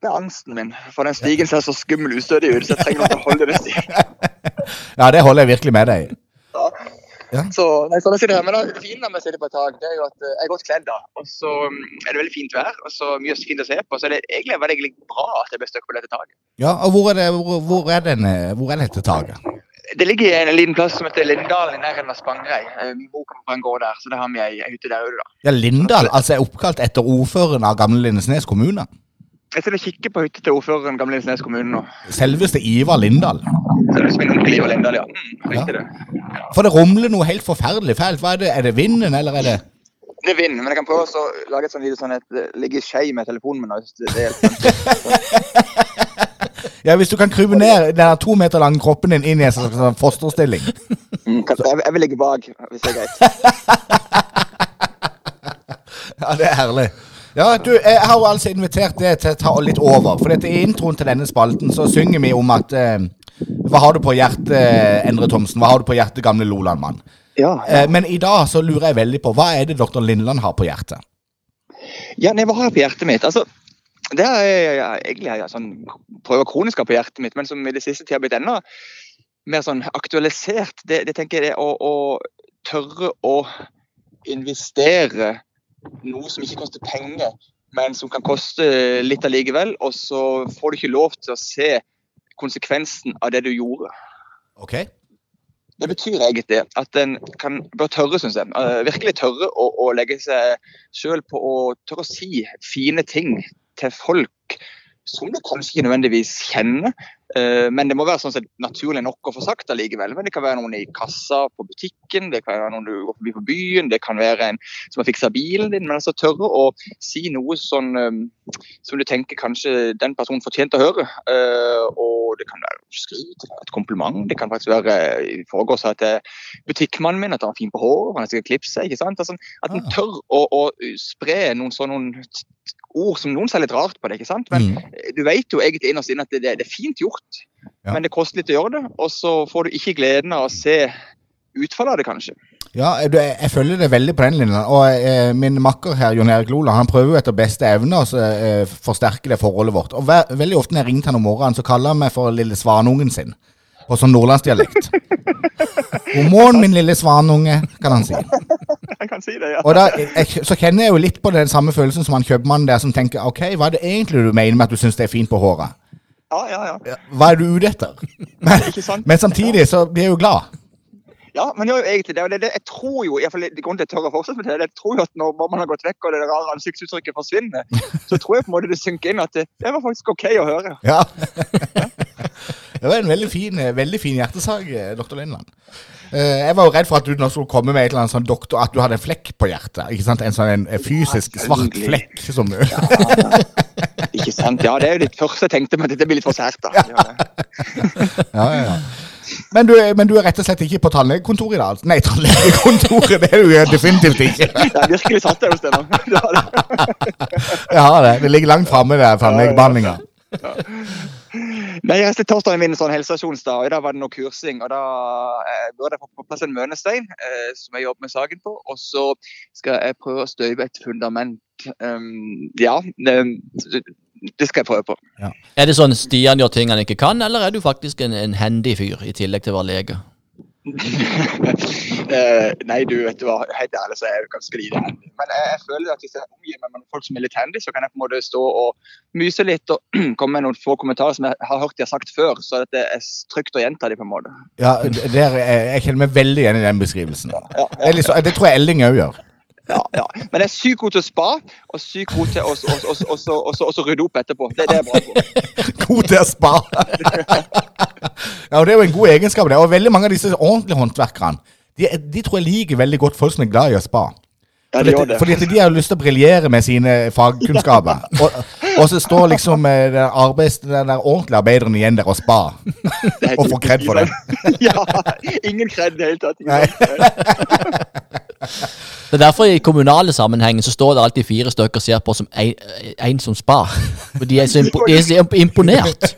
det er angsten min. For den stigen ser så skummel ustødig ut, så jeg trenger noe til å holde det i. Ja, det holder jeg virkelig med deg i. Ja. Så, nei, så da sitter her. Men det fine med å sitte på et tak, det er jo at eh, jeg er godt kledd. da. Og så mm, er det veldig fint vær, og så mye fint å se på. Så det er egentlig veldig, bra at jeg ble stuck på dette taket. Ja, og hvor er, det, hvor, hvor, er den, eh, hvor er dette taket? Det ligger i en liten plass som heter Lindal i nærheten av Spangereid. Eh, Min mor kommer fra en gård der, så det har vi ei hytte der ute, da. Ja, Lindal? altså er oppkalt etter ordføreren av gamle Lindesnes kommune. Jeg sitter og kikker på hytta til ordføreren Gamle Lindesnes kommune nå. Selveste Ivar Lindahl. Min onkel Ivar Lindahl, ja. Mm, ja. det. For det rumler noe helt forferdelig fælt. Hva er det? Er det vinden, eller er det Det er vind, men jeg kan prøve å lage et sånt video sånn at det ligger skei med telefonen min. Det, er. Ja, hvis du kan krype ned den to meter lange kroppen din inn i en sånn fosterstilling. Mm, jeg vil ligge bak, hvis det er greit. Ja, det er herlig. Ja, du, jeg har jo altså invitert deg til å ta litt over. For i introen til denne spalten så synger vi om at eh, Hva har du på hjertet, Endre Thomsen? Hva har du på hjertet, gamle Loland-mann? Ja, Eh, men i dag så lurer jeg veldig på hva er det dr. Lindland har på hjertet? Ja, nei, hva har jeg på hjertet mitt? Altså, det er jeg, egentlig jeg, sånn, prøver kronisk på hjertet mitt, men som i det siste tida har blitt enda mer sånn aktualisert. Det, det tenker jeg det er å, å tørre å investere noe som ikke koster penger, men som kan koste litt allikevel, og så får du ikke lov til å se konsekvensen av det du gjorde. Ok? Det betyr egentlig at en kan bør tørre, syns jeg. eh, virkelig tørre å, å legge seg sjøl på å tørre å si fine ting til folk som du kanskje ikke nødvendigvis kjenner. Eh, Men det må være sånn sett naturlig nok å få sagt allikevel. Men det kan være noen i kassa på butikken, det kan være noen du går forbi på byen, det kan være en som har fiksa bilen din. Men altså tørre å si noe sånn eh, som du tenker kanskje den personen fortjente å høre. Eh, Og det kan være skryt, et kompliment. Det kan faktisk være I forgårs at butikkmannen min at han er fin på håret, han har sikkert klippet seg. ikke sant? Altså, at en tør å, å spre noen sånne ord som noen ser litt rart på det. ikke sant? Men Mm. du vet jo egentlig innerst inne at det, det, det er fint gjort, Ja. men det koster litt å gjøre det. Og så får du ikke gleden av å se utfallet av det, kanskje. Ja, jeg, følger det veldig på den linjen. Og eh, min makker her, Jon Erik Lola, han prøver jo etter beste evne å eh, forsterke det forholdet vårt. Og ve veldig ofte når jeg ringer han om morgenen, så kaller han meg for lille svanungen sin. På sånn nordlandsdialekt. God morgen, min lille svanunge, kan han si. Jeg kan si det, ja. Og da, jeg, så kjenner jeg jo litt på den samme følelsen som han kjøpmannen der som tenker ok, hva er det egentlig du mener med at du syns det er fint på håret? Ja, ja, ja. Hva er du ute etter? Men, men samtidig så blir jeg jo glad. Ja, men jo, egentlig, det, det, det, jeg tror jo, i hvert fall det grunnen til jeg tør å fortsette med det, jeg tror jo at når man har gått vekk og det rare ansiktsuttrykket forsvinner, så tror jeg på en måte det synker inn at det, det var faktisk OK å høre. Ja. Det var en veldig fin, veldig fin hjertesak, doktor dr. Lindland. Eh, Jeg var jo redd for at du nå skulle komme med et eller annet sånn doktor, at du hadde en flekk på hjertet. Ikke sant? En sånn en fysisk fysisk svart flekk. Som, Ikke sant? Ja, det er jo ditt første jeg tenkte, men dette blir litt for sært, da. Ja. ja, ja, ja. Men, du, men du er rett og slett ikke på tannlegekontoret i dag? altså? Nei, tannlegekontoret det er du definitivt ikke. Jeg har virkelig satt deg hos deg nå. Det det. Ja, det, det ligger langt framme, det tannlegebehandlinga. Nei, jeg torsdagen min sånn helsestasjonsdag, og da var det noe kursing. og Da eh, burde jeg få på plass en mønestein eh, som jeg jobber med saken på. Og så skal jeg prøve å støype et fundament. Um, ja, det, det skal jeg prøve på. Er det sånn Stian gjør ting han ikke kan, eller er du faktisk en, en handy fyr i tillegg til å være lege? Eh, nei, du vet du hva, helt ærlig så er jeg ganske lite handy. Men jeg, jeg føler at hvis jeg omgir meg med folk som er litt handy, så kan jeg på en måte stå og myse litt og komme med noen få kommentarer som jeg har hørt de har sagt før, så det er trygt å gjenta de på en måte. Ja, det- der, jeg, kjenner meg veldig igjen i den beskrivelsen. Ja, Det, er liksom, det tror jeg Elling òg gjør. Ja, ja. Men jeg er sykt god til å spa, og sykt god til å rydde opp etterpå. Det, det er bra på. God til å spa. ja, og Det er jo en god egenskap. det. Og veldig mange av disse ordentlige håndverkerne de, de tror jeg liker veldig godt folk som er glad i å spa. Ja, Fordi, at- fordi at de har lyst til å briljere med sine fagkunnskaper. Og, og så står liksom eh, den, arbeids, den der ordentlige arbeideren igjen der og spa. Det Og får kred for det. ja, ingen kred i det hele tatt. Det er derfor i kommunale sammenhenger så står det alltid fire stykker og ser på som en, en som spar. For de er så, impo de er så imponert.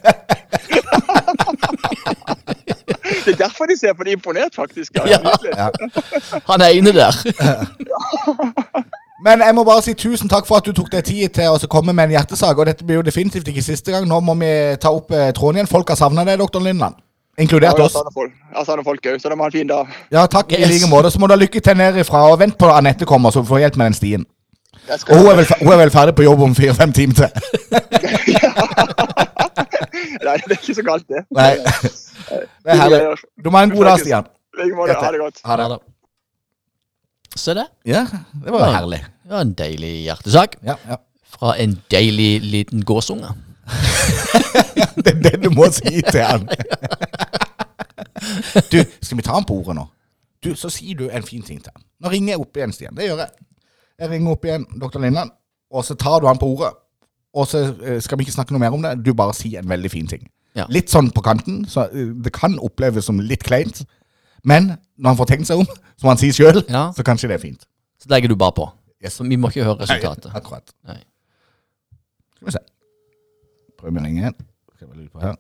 Det er derfor de ser på de imponert, faktisk. Ja, Ja. virkelig. Ja. Ene der. Men jeg må bare si tusen takk for at du tok deg tid til å komme med en hjertesak. Og dette blir jo definitivt ikke siste gang. Nå må vi ta opp eh, tråden igjen. Folk har savna deg, doktor Lindland. Inkludert Ja, oss. Ja, savner folk òg, så da må ha en fin dag. Ja, takk i like måte. Så må du ha lykke til nedifra. Og vent på Anette kommer, så du får hjelp med den stien. Og hun er vel, hun er vel ferdig på jobb om fire-fem timer til. Nei, det er ikke så galt, det. Nei. Det er herlig. Du må ha en god dag, Stian. I like måte. Ha det godt. Ha det. Se det. Ja, det var herlig. Det var en deilig hjertesak Ja, ja. fra en deilig liten gåsunge. Det er det du må si til han. Du, skal vi ta han på ordet nå? Du, Så sier du en fin ting til han. Nå ringer jeg opp igjen, Stian. Det gjør jeg. Jeg ringer opp igjen dr. Lindland, og så tar du han på ordet. Og så eh, skal vi ikke snakke noe mer om det. Du bare sier en veldig fin ting. Ja. Litt sånn på kanten, så eh, det kan oppleves som litt kleint. Men når han får tenkt seg om, som han sier sjøl, Ja. så kanskje det er fint. Så legger du bare på. Yes. Så vi må ikke høre resultatet. Nei, akkurat. Nei. Skal vi se. Prøver vi å ringe igjen. Skal vi lyd på her.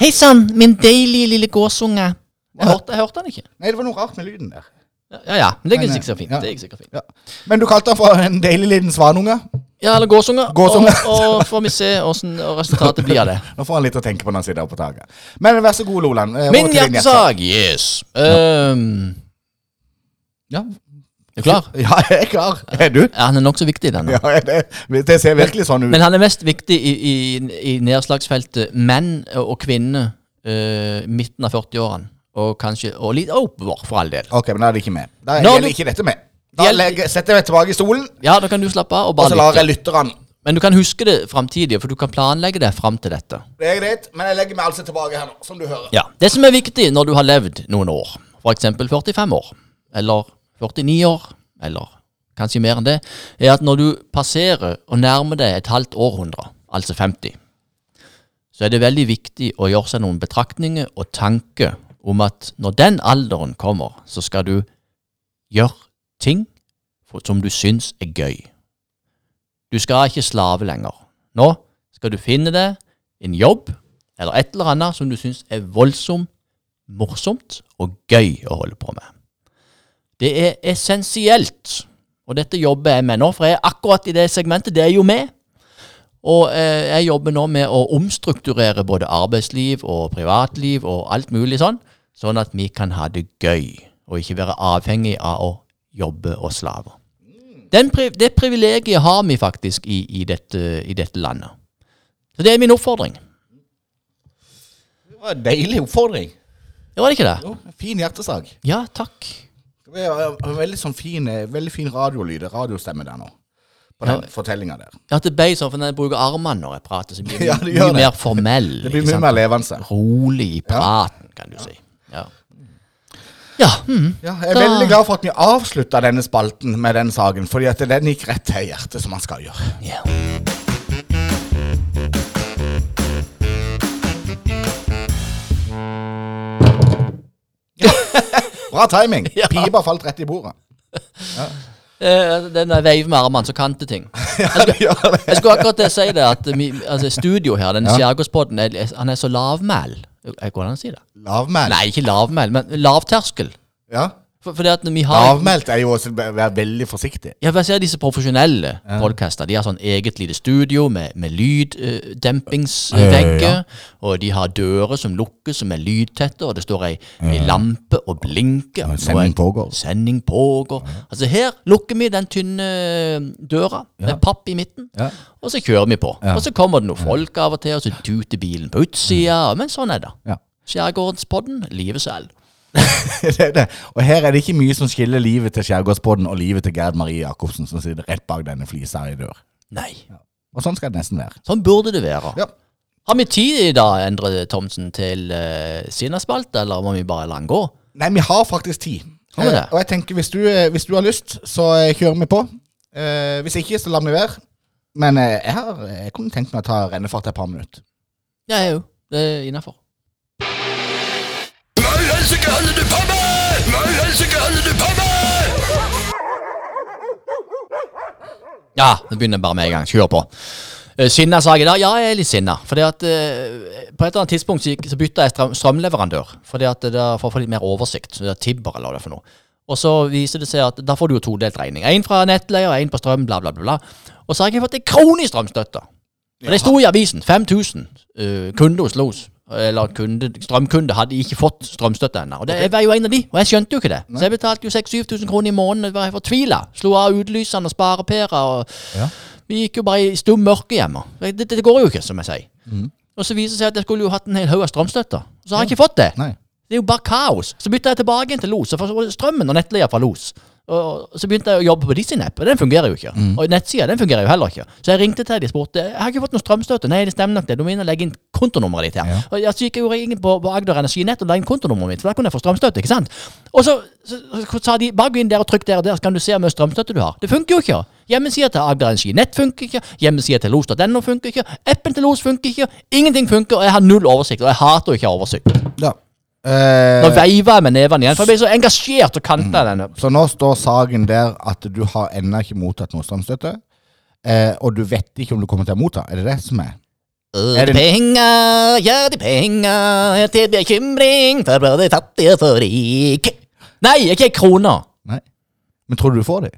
Hei sann, min deilige lille gåsunge. Jeg hørte, jeg hørte han ikke. Nei, det var noe rart med lyden der. Ja, ja, men det er sikkert fint. ja. Det er sikkert fint. Ja. Men du kalte han for en deilig liten svanunge. Ja, eller gåsunge. Gåsunge. Og, og får vi se åssen resultatet blir av det. Nå får han litt å tenke på når han sitter oppe på taket. Men vær så god, Loland. Eh, Min hjertesak, yes. Um, Ja. Er du klar? ja, jeg er klar. Er du? Ja, han er nokså viktig, denne. Ja, det, det ser virkelig sånn ut. Men han er mest viktig i, i, i nedslagsfeltet menn og kvinner uh, midten av 40-årene. Og kanskje Og litt oppover, for all del. Ok, men da er det ikke med. Da Når gjelder du- ikke dette med. Da legger, setter jeg meg tilbake i stolen, Ja, da kan du slappe av og og bare så lar jeg lytte. lytterne Men du kan huske det framtidig, for du kan planlegge det fram til dette. Det er greit, men jeg legger meg altså tilbake her nå, som du hører. Ja, Det som er viktig når du har levd noen år, f.eks. 45 år, eller 49 år, eller kanskje mer enn det, er at når du passerer og nærmer deg et halvt århundre, altså 50, så er det veldig viktig å gjøre seg noen betraktninger og tanker om at når den alderen kommer, så skal du gjøre ting som du syns er gøy. Du skal ikke slave lenger. Nå skal du finne deg en jobb eller et eller annet som du syns er voldsomt morsomt og gøy å holde på med. Det er essensielt, og dette jobber jeg med nå, for jeg er akkurat i det segmentet, det er jo med. Og eh, jeg jobber nå med å omstrukturere både arbeidsliv og privatliv og alt mulig sånn, sånn at vi kan ha det gøy, og ikke være avhengig av å jobbe og slave. Den, pri- det privilegiet har vi faktisk i, i, dette, i dette landet. Så det er min oppfordring. Det var en deilig oppfordring. Det var det ikke det? Jo, fin hjertesak. Ja, takk. Det er veldig sånn fin, eh, veldig fin radiolyd, radiostemme der nå. På den fortellinga der. Ja, at det ble sånn, for når jeg bruker armene når jeg prater, så blir Ja, det mye det. mer formell. Det blir mye sant? mer levende. Rolig i praten, kan du si. Ja. Ja, hm. Ja, jeg er Da- veldig glad for at vi avslutta denne spalten med den saken, fordi at den gikk rett til hjertet, som man skal gjøre. ja. Bra timing! Ja. Pipa falt rett i bordet. Eh, Den der veiv med armene, som kan det ting. Ja. Jeg skulle akkurat det si det, at mi, altså studio her, den Ja. skjærgårdspodden, han er så lavmæl. Går det an å si det? Lavmæl? Nei, ikke lavmæl, men lavterskel. Ja. For, det at når vi har Avmeldt er jo også å være veldig forsiktig. Ja, for jeg ser disse profesjonelle podcaster. De har sånn eget lite studio med, med lyddempingsvegger. Ja. Og de har dører som lukkes, som er lydtette, og det står ei, ei lampe og blinker. Ja, sending pågår. Sending pågår. Altså Her lukker vi den tynne døra med papp i midten, Ja. og så kjører vi på. Ja. Og så kommer det noen folk av og til, og så tuter bilen på utsida. Men sånn er det. Ja. Skjærgårdspodden, livet selv. det er det. Og her er det ikke mye som skiller livet til Skjærgårdspodden og livet til Gerd Marie Jacobsen, som sitter rett bak denne flisa i dør. Nei. Og sånn skal det nesten være. Sånn burde det være. Ja. Har vi tid i dag, Endre Thomsen, til uh, Sinnaspalte, eller må vi bare la den gå? Nei, vi har faktisk tid. Har vi det? Eh, og jeg tenker, hvis du, eh, hvis du har lyst, så eh, kjører vi på. Uh, hvis ikke, så lar vi være. Men uh, jeg, har, jeg kunne tenkt meg å ta rennefart et par minutter. Ja, jeg òg. Det er innafor. Ja, det begynner bare med en gang. Kjør på. Sinna sa jeg i dag? Ja, jeg er litt sinna. Fordi at eh, På et eller annet tidspunkt så, så bytta jeg strøm, strømleverandør. Fordi at det er For å få litt mer oversikt. Så det er Tibber eller hva det er for noe. Og så viser det seg at da får du jo todelt regning. Én fra nettleie og én på strøm, bla, bla, bla. bla. Og så har jeg fått en krone i strømstøtte. Og Det sto i avisen. 5000 uh, kunder hos Los. Eller kunde, strømkunde hadde ikke fått strømstøtte ennå. Og det, jeg var jo en av de, og jeg skjønte jo ikke det. Så jeg betalte jo 6000-7000 kroner i måneden. Jeg var fortvila. Slo av utlysene og sparepærer. Og Ja. Vi gikk jo bare i stum mørke hjemme. Det, det, det går jo ikke, som jeg sier. Og så viser det seg at jeg skulle jo hatt en hel haug av strømstøtte. Så har jeg ikke fått det. Nei. Det er jo bare kaos. Så bytta jeg tilbake igjen til Los. Og strømmen og nettleia fra Los. Og så begynte jeg å jobbe på de sin app, og den fungerer jo ikke. Og nettsida den fungerer jo heller ikke. Så jeg ringte til de og spurte jeg har ikke fått noe strømstøtte. Nei, det stemmer nok det. Du må inn og legge inn kontonummeret ditt her. Ja. Og jeg, gikk jo inn på, på Agder Energinett og la inn kontonummeret mitt, for da kunne jeg få strømstøtte. ikke sant? Og så, så, så sa de bare gå inn der og trykk der og der, så kan du se hvor mye strømstøtte du har. Det funker jo ikke. Hjemmesida til Agder Energinett funker ikke. Hjemmesida til los.no funker ikke. Appen til Los funker ikke. Ingenting funker, og jeg har null oversikt. Og jeg hater å ikke ha oversikt. Ja. Eh, Nå veiver jeg med nevene igjen, for jeg blir så engasjert og kanta den. så nå står saken der at du har ennå ikke mottatt noe strømstøtte. Eh, og du vet ikke om du kommer til å motta. Er det det som er? Er det- penger, ja, de penger til bekymring for både fattige og rike. Nei, ikke ei krone. Nei. Men tror du du får det?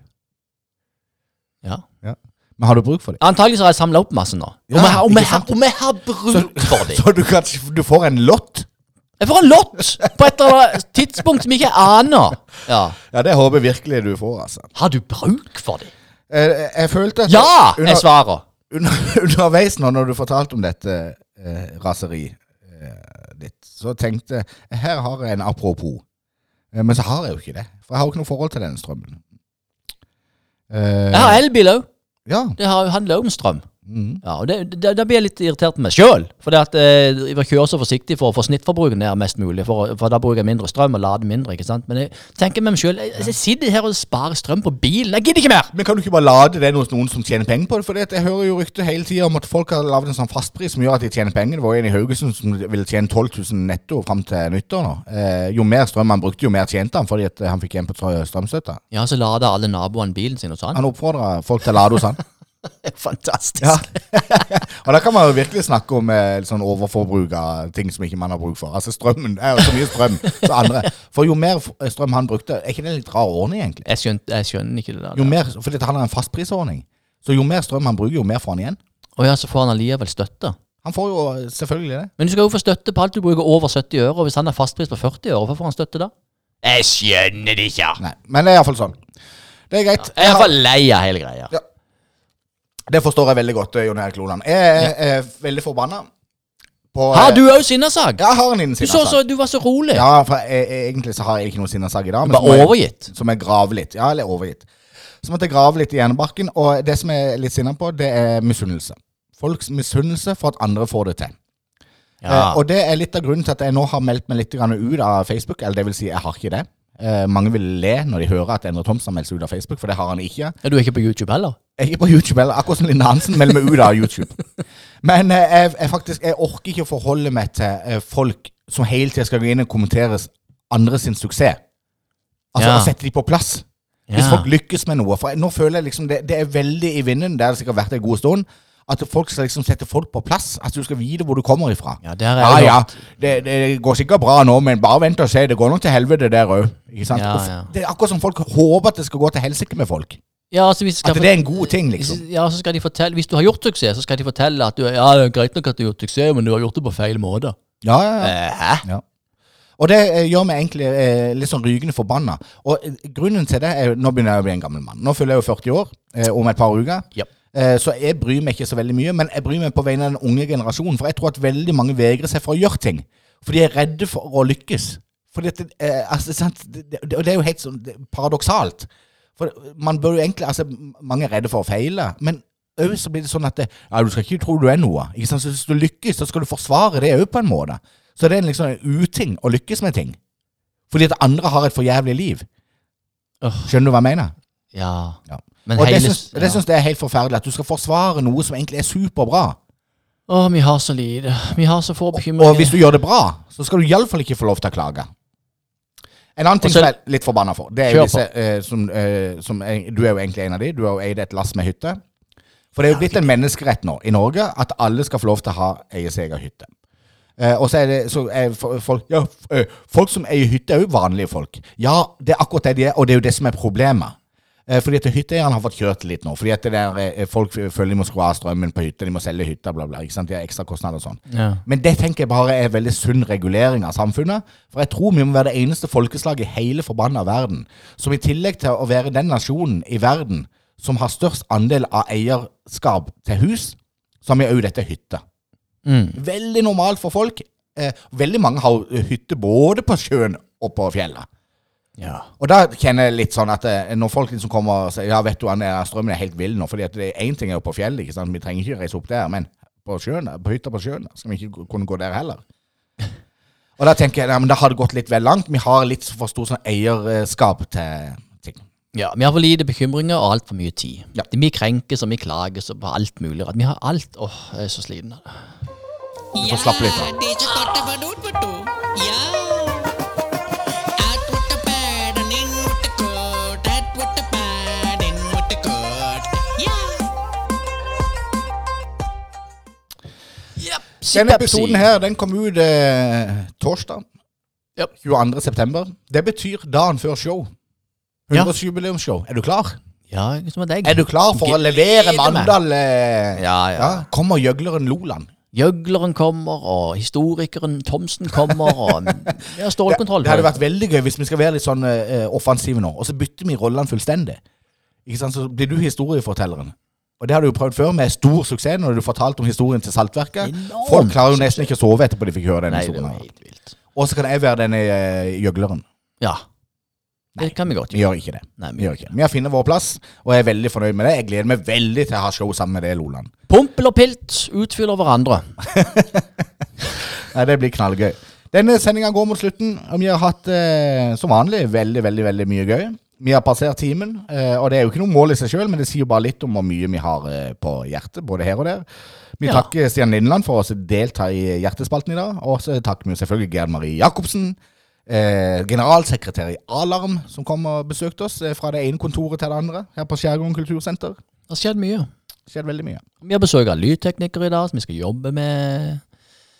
Ja. Ja. Men har du bruk for det? Antagelig så har jeg samla opp masse nå. Ja, om, jeg, har- om, ikke jeg, har- sant? om jeg har bruk for dem. Så du, kan, du får en lott? Jeg får en lott på et eller annet tidspunkt som jeg ikke aner. Ja. Ja, det håper jeg virkelig du får, altså. Har du bruk for det? Jeg, jeg følte at Ja, under, er svaret. under, underveis nå når du fortalte om dette eh, raseriet eh, ditt, så tenkte jeg her har jeg en apropos. Eh, men så har jeg jo ikke det. For jeg har jo ikke noe forhold til denne strømmen. Eh, Jeg har elbil òg. Ja. Det har- handler om strøm. Mhm. Ja, og Da blir jeg litt irritert på meg sjøl. For at eh, jeg kjører så forsiktig for å få snittforbruket ned mest mulig. For, for da bruker jeg mindre strøm og lader mindre. ikke sant? Men jeg tenker med meg sjøl jeg, jeg sitter her og sparer strøm på bilen. Jeg gidder ikke mer! Men kan du ikke bare lade det hos noen som tjener penger på det? For jeg hører jo rykter hele tida om at folk har lagd en sånn fastpris som gjør at de tjener penger. Det var en i Haugesund som ville tjene 12 000 netto fram til nyttår nå. Eh, jo mer strøm han brukte, jo mer tjente han fordi at han fikk igjen på strømstøtta. Ja, så lader alle naboene bilen sin og han? Han oppfordra folk til å lade hos han. Fantastisk. Ja. og da kan man jo virkelig snakke om eh, sånn overforbruk av ting som ikke man har bruk for. Altså strømmen er jo så mye strøm så andre. For jo mer strøm han brukte, er ikke det en litt rar ordning, egentlig? Jeg, skjønte, jeg skjønner ikke det der. Jo mer, fordi han har en fastprisordning. Så jo mer strøm han bruker, jo mer får han igjen. Å ja, så får han allikevel støtte. Han får jo eh, selvfølgelig det. Men du skal jo få støtte på alt du bruker over 70 øre. Og hvis han har fastpris på 40 øre, hvorfor får han støtte da? Jeg skjønner det ikke. Nei, men det er iallfall sånn. Det er greit. Jeg er iallfall lei av hele greia. Ja. Det forstår jeg veldig godt, eh, Jon Erik Loland. Jeg er, er veldig forbanna på Har du òg sinnasak? Ja, jeg har en innen Du, så, så, du var så rolig. Ja, for jeg, egentlig så har jeg ikke noe sinnesak i dag. men Bare overgitt? jeg-. Som jeg graver litt. Ja, eller overgitt. Så måtte jeg grave litt i hjernebarken, og det som jeg er litt sinna på, det er misunnelse. Folks misunnelse for at andre får det til. Ja. Eh, og det er litt av grunnen til at jeg nå har meldt meg litt grann ut av Facebook. Eller det vil si, jeg har ikke det. Eh, mange vil le når de hører at Endre Thomsen har meldt seg ut av Facebook, for det har han ikke. Ja, du er ikke på YouTube heller? Jeg er på YouTube eller akkurat som Linn Hansen melder meg ut av YouTube. Men eh, jeg, jeg, faktisk, jeg orker ikke å forholde meg til eh, folk som hele tida skal gå inn og kommentere andre sin suksess. Altså Ja. å sette de på plass. Hvis folk lykkes med noe. For nå føler jeg liksom det, det er veldig i vinden, det har sikkert vært en god stund, at folk skal liksom sette folk på plass. At du skal vite hvor du kommer ifra. Ja, Ja, ja, det, det går sikkert bra nå, men bare vent og se. Det går nok til helvete der òg. Ja, ja. Det er akkurat som folk håper at det skal gå til helsike med folk. Ja, altså, hvis, At det er en god ting, liksom. Ja, så skal de fortelle Hvis du har gjort suksess, så skal de fortelle at du Ja, det er greit nok at du har gjort suksess, men du har gjort det på feil måte. Ja, ja, ja. Eh, hæ? Ja. Og det eh, gjør meg egentlig eh, litt sånn rygende forbanna. Og eh, grunnen til det er Nå begynner jeg å bli en gammel mann. Nå fyller jeg jo 40 år eh, om et par uker. Ja. Eh, så jeg bryr meg ikke så veldig mye, men jeg bryr meg på vegne av den unge generasjonen. For jeg tror at veldig mange vegrer seg for å gjøre ting. For de er redde for å lykkes. Fordi at, det, eh, altså, sant? Det, det, og det er jo helt sånn det, paradoksalt. For man bør jo egentlig Altså, mange er redde for å feile. Men òg så blir det sånn at det, ja, du skal ikke tro du er noe. Ikke sant? Så hvis du lykkes, så skal du forsvare det òg på en måte. Så det er liksom en uting å lykkes med ting. Fordi at andre har et for jævlig liv. Skjønner du hva jeg mener? Ja. Ja. Men og det hele det syns jeg er helt forferdelig. At du skal forsvare noe som egentlig er superbra. Å, vi har så lite. Vi har så få Og og hvis du gjør det bra, så skal du iallfall ikke få lov til å klage. En annen ting som jeg er litt forbanna for, det er jo disse eh, som, eh, som er, Du er jo egentlig en av de. Du har jo eid et lass med hytte. For det er jo blitt en menneskerett nå i Norge at alle skal få lov til å ha eie sin egen hytte. Eh, og så er det så er folk Ja, eh, folk som eier hytte, er jo vanlige folk. Ja, det er akkurat det de er, og det er jo det som er problemet. Eh, Fordi at hytteeierne har fått kjørt litt nå. Fordi at det der, eh, folk føler de må skru av strømmen på hytta, de må selge hytta, bla, bla. ikke sant? De har ekstra kostnader og sånn. Ja. Men det tenker jeg bare er veldig sunn regulering av samfunnet. For jeg tror vi må være det eneste folkeslaget i hele forbanna verden som i tillegg til å være den nasjonen i verden som har størst andel av eierskap til hus, så har vi òg dette hytta. Mm. Veldig normalt for folk. Eh, veldig mange har hytte både på sjøen og på fjellet. Ja. Og da kjenner jeg litt sånn at det, når folk liksom kommer og sier Ja, vet du, han er, strømmen er helt vill nå. Fordi at det er én ting er jo på fjellet, ikke sant. Vi trenger ikke reise opp der. Men på sjøen, på hytta på sjøen, skal vi ikke kunne gå der heller. Og da tenker jeg ja, men da har det gått litt vel langt. Vi har litt for stor sånn eierskap til ting. Ja, Vi har for lite bekymringer og altfor mye tid. Ja. Vi krenkes og vi klages og på alt mulig. Vi har alt Åh, jeg er så sliten av det. Du får slappe litt av. Det er så godt å være ute, vet du. Ja. Denne episoden her den kom ut eh, torsdag. yep. 22. september. Det betyr dagen før show. Ja. 100-årsjubileumsshow. Er du klar? Ja, som er deg. Er du klar for å levere Mandal? Eh, Ja, ja. Kommer gjøgleren Loland? Gjøgleren kommer, og historikeren Thomsen kommer, og har stålkontroll. Det, det hadde vært veldig gøy hvis vi skal være litt sånn eh, offensive nå, og så bytter vi rollene fullstendig. Ikke sant? Så blir du historiefortelleren. Og det har du jo prøvd før med stor suksess når du fortalte om historien til Saltverket. Enormt Folk klarer jo nesten ikke å sove etterpå de fikk høre den Nei, det historien. var her. helt vilt. Og så kan jeg være denne eh, gjøgleren. Ja. Det kan vi godt Vi gjøre. gjør ikke det. Nei, Vi gjør ikke det. Vi har funnet vår plass, og jeg er veldig fornøyd med det. Jeg gleder meg veldig til å ha show sammen med deg, Loland. Pompel og pilt utfyller hverandre. Nei, det blir knallgøy. Denne sendinga går mot slutten, og vi har hatt eh, som vanlig veldig, veldig veldig mye gøy. Vi har passert timen, eh, og det er jo ikke noe mål i seg sjøl, men det sier jo bare litt om hvor mye vi har eh, på hjertet, både her og der. Vi Ja. takker Stian Lindland for å delta i Hjertespalten i dag, og så takker vi selvfølgelig Gerd Marie Jacobsen. Eh, generalsekretær i Alarm, som kom og besøkte oss fra det ene kontoret til det andre her på Skjærgården kultursenter. Det har skjedd mye. Skjedd veldig mye. Vi har besøk av lydteknikere i dag, som vi skal jobbe med.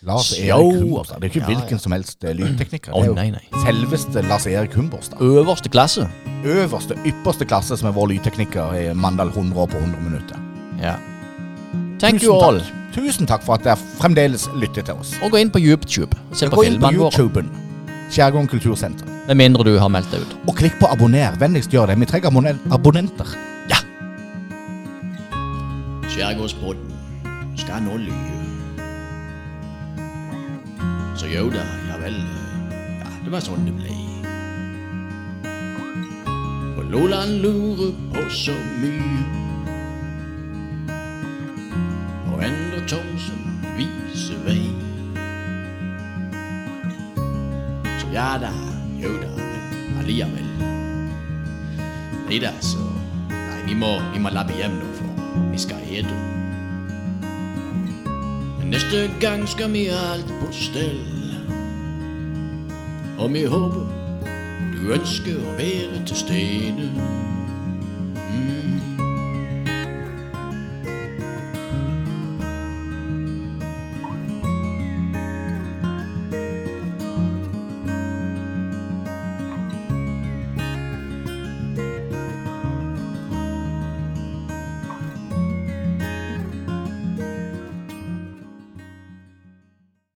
Lars. Erik Humborstad. Det er ikke hvilken som helst eh, lydtekniker. Det er jo nei, nei. selveste Lars Erik Humborstad. Øverste klasse. øverste, ypperste klasse som er vår lydtekniker i Mandal 100 år på 100 minutter. Ja. Thank Tusen you all. takk. Tusen takk for at dere fremdeles lytter til oss. Og gå inn på YouTube og se på Gå inn på filmene våre. YouTuben. Skjærgården kultursenter. Med mindre du har meldt deg ut. Og klikk på abonner. Vennligst gjør det. Vi trenger abonner abonnenter. Ja. Skjærgårdspodden skal nå lyve. Så jo da, ja vel. Ja, det var sånn det ble. For Loland lurer på så mye. Og Endre Thomsen viser vei. Så ja da, jo da, men allikevel. Nei da, så Nei, vi må, vi må labbe hjem nå, for vi skal ete. Neste gang skal vi ha alt på stell. Og vi håper du ønsker å være til stede.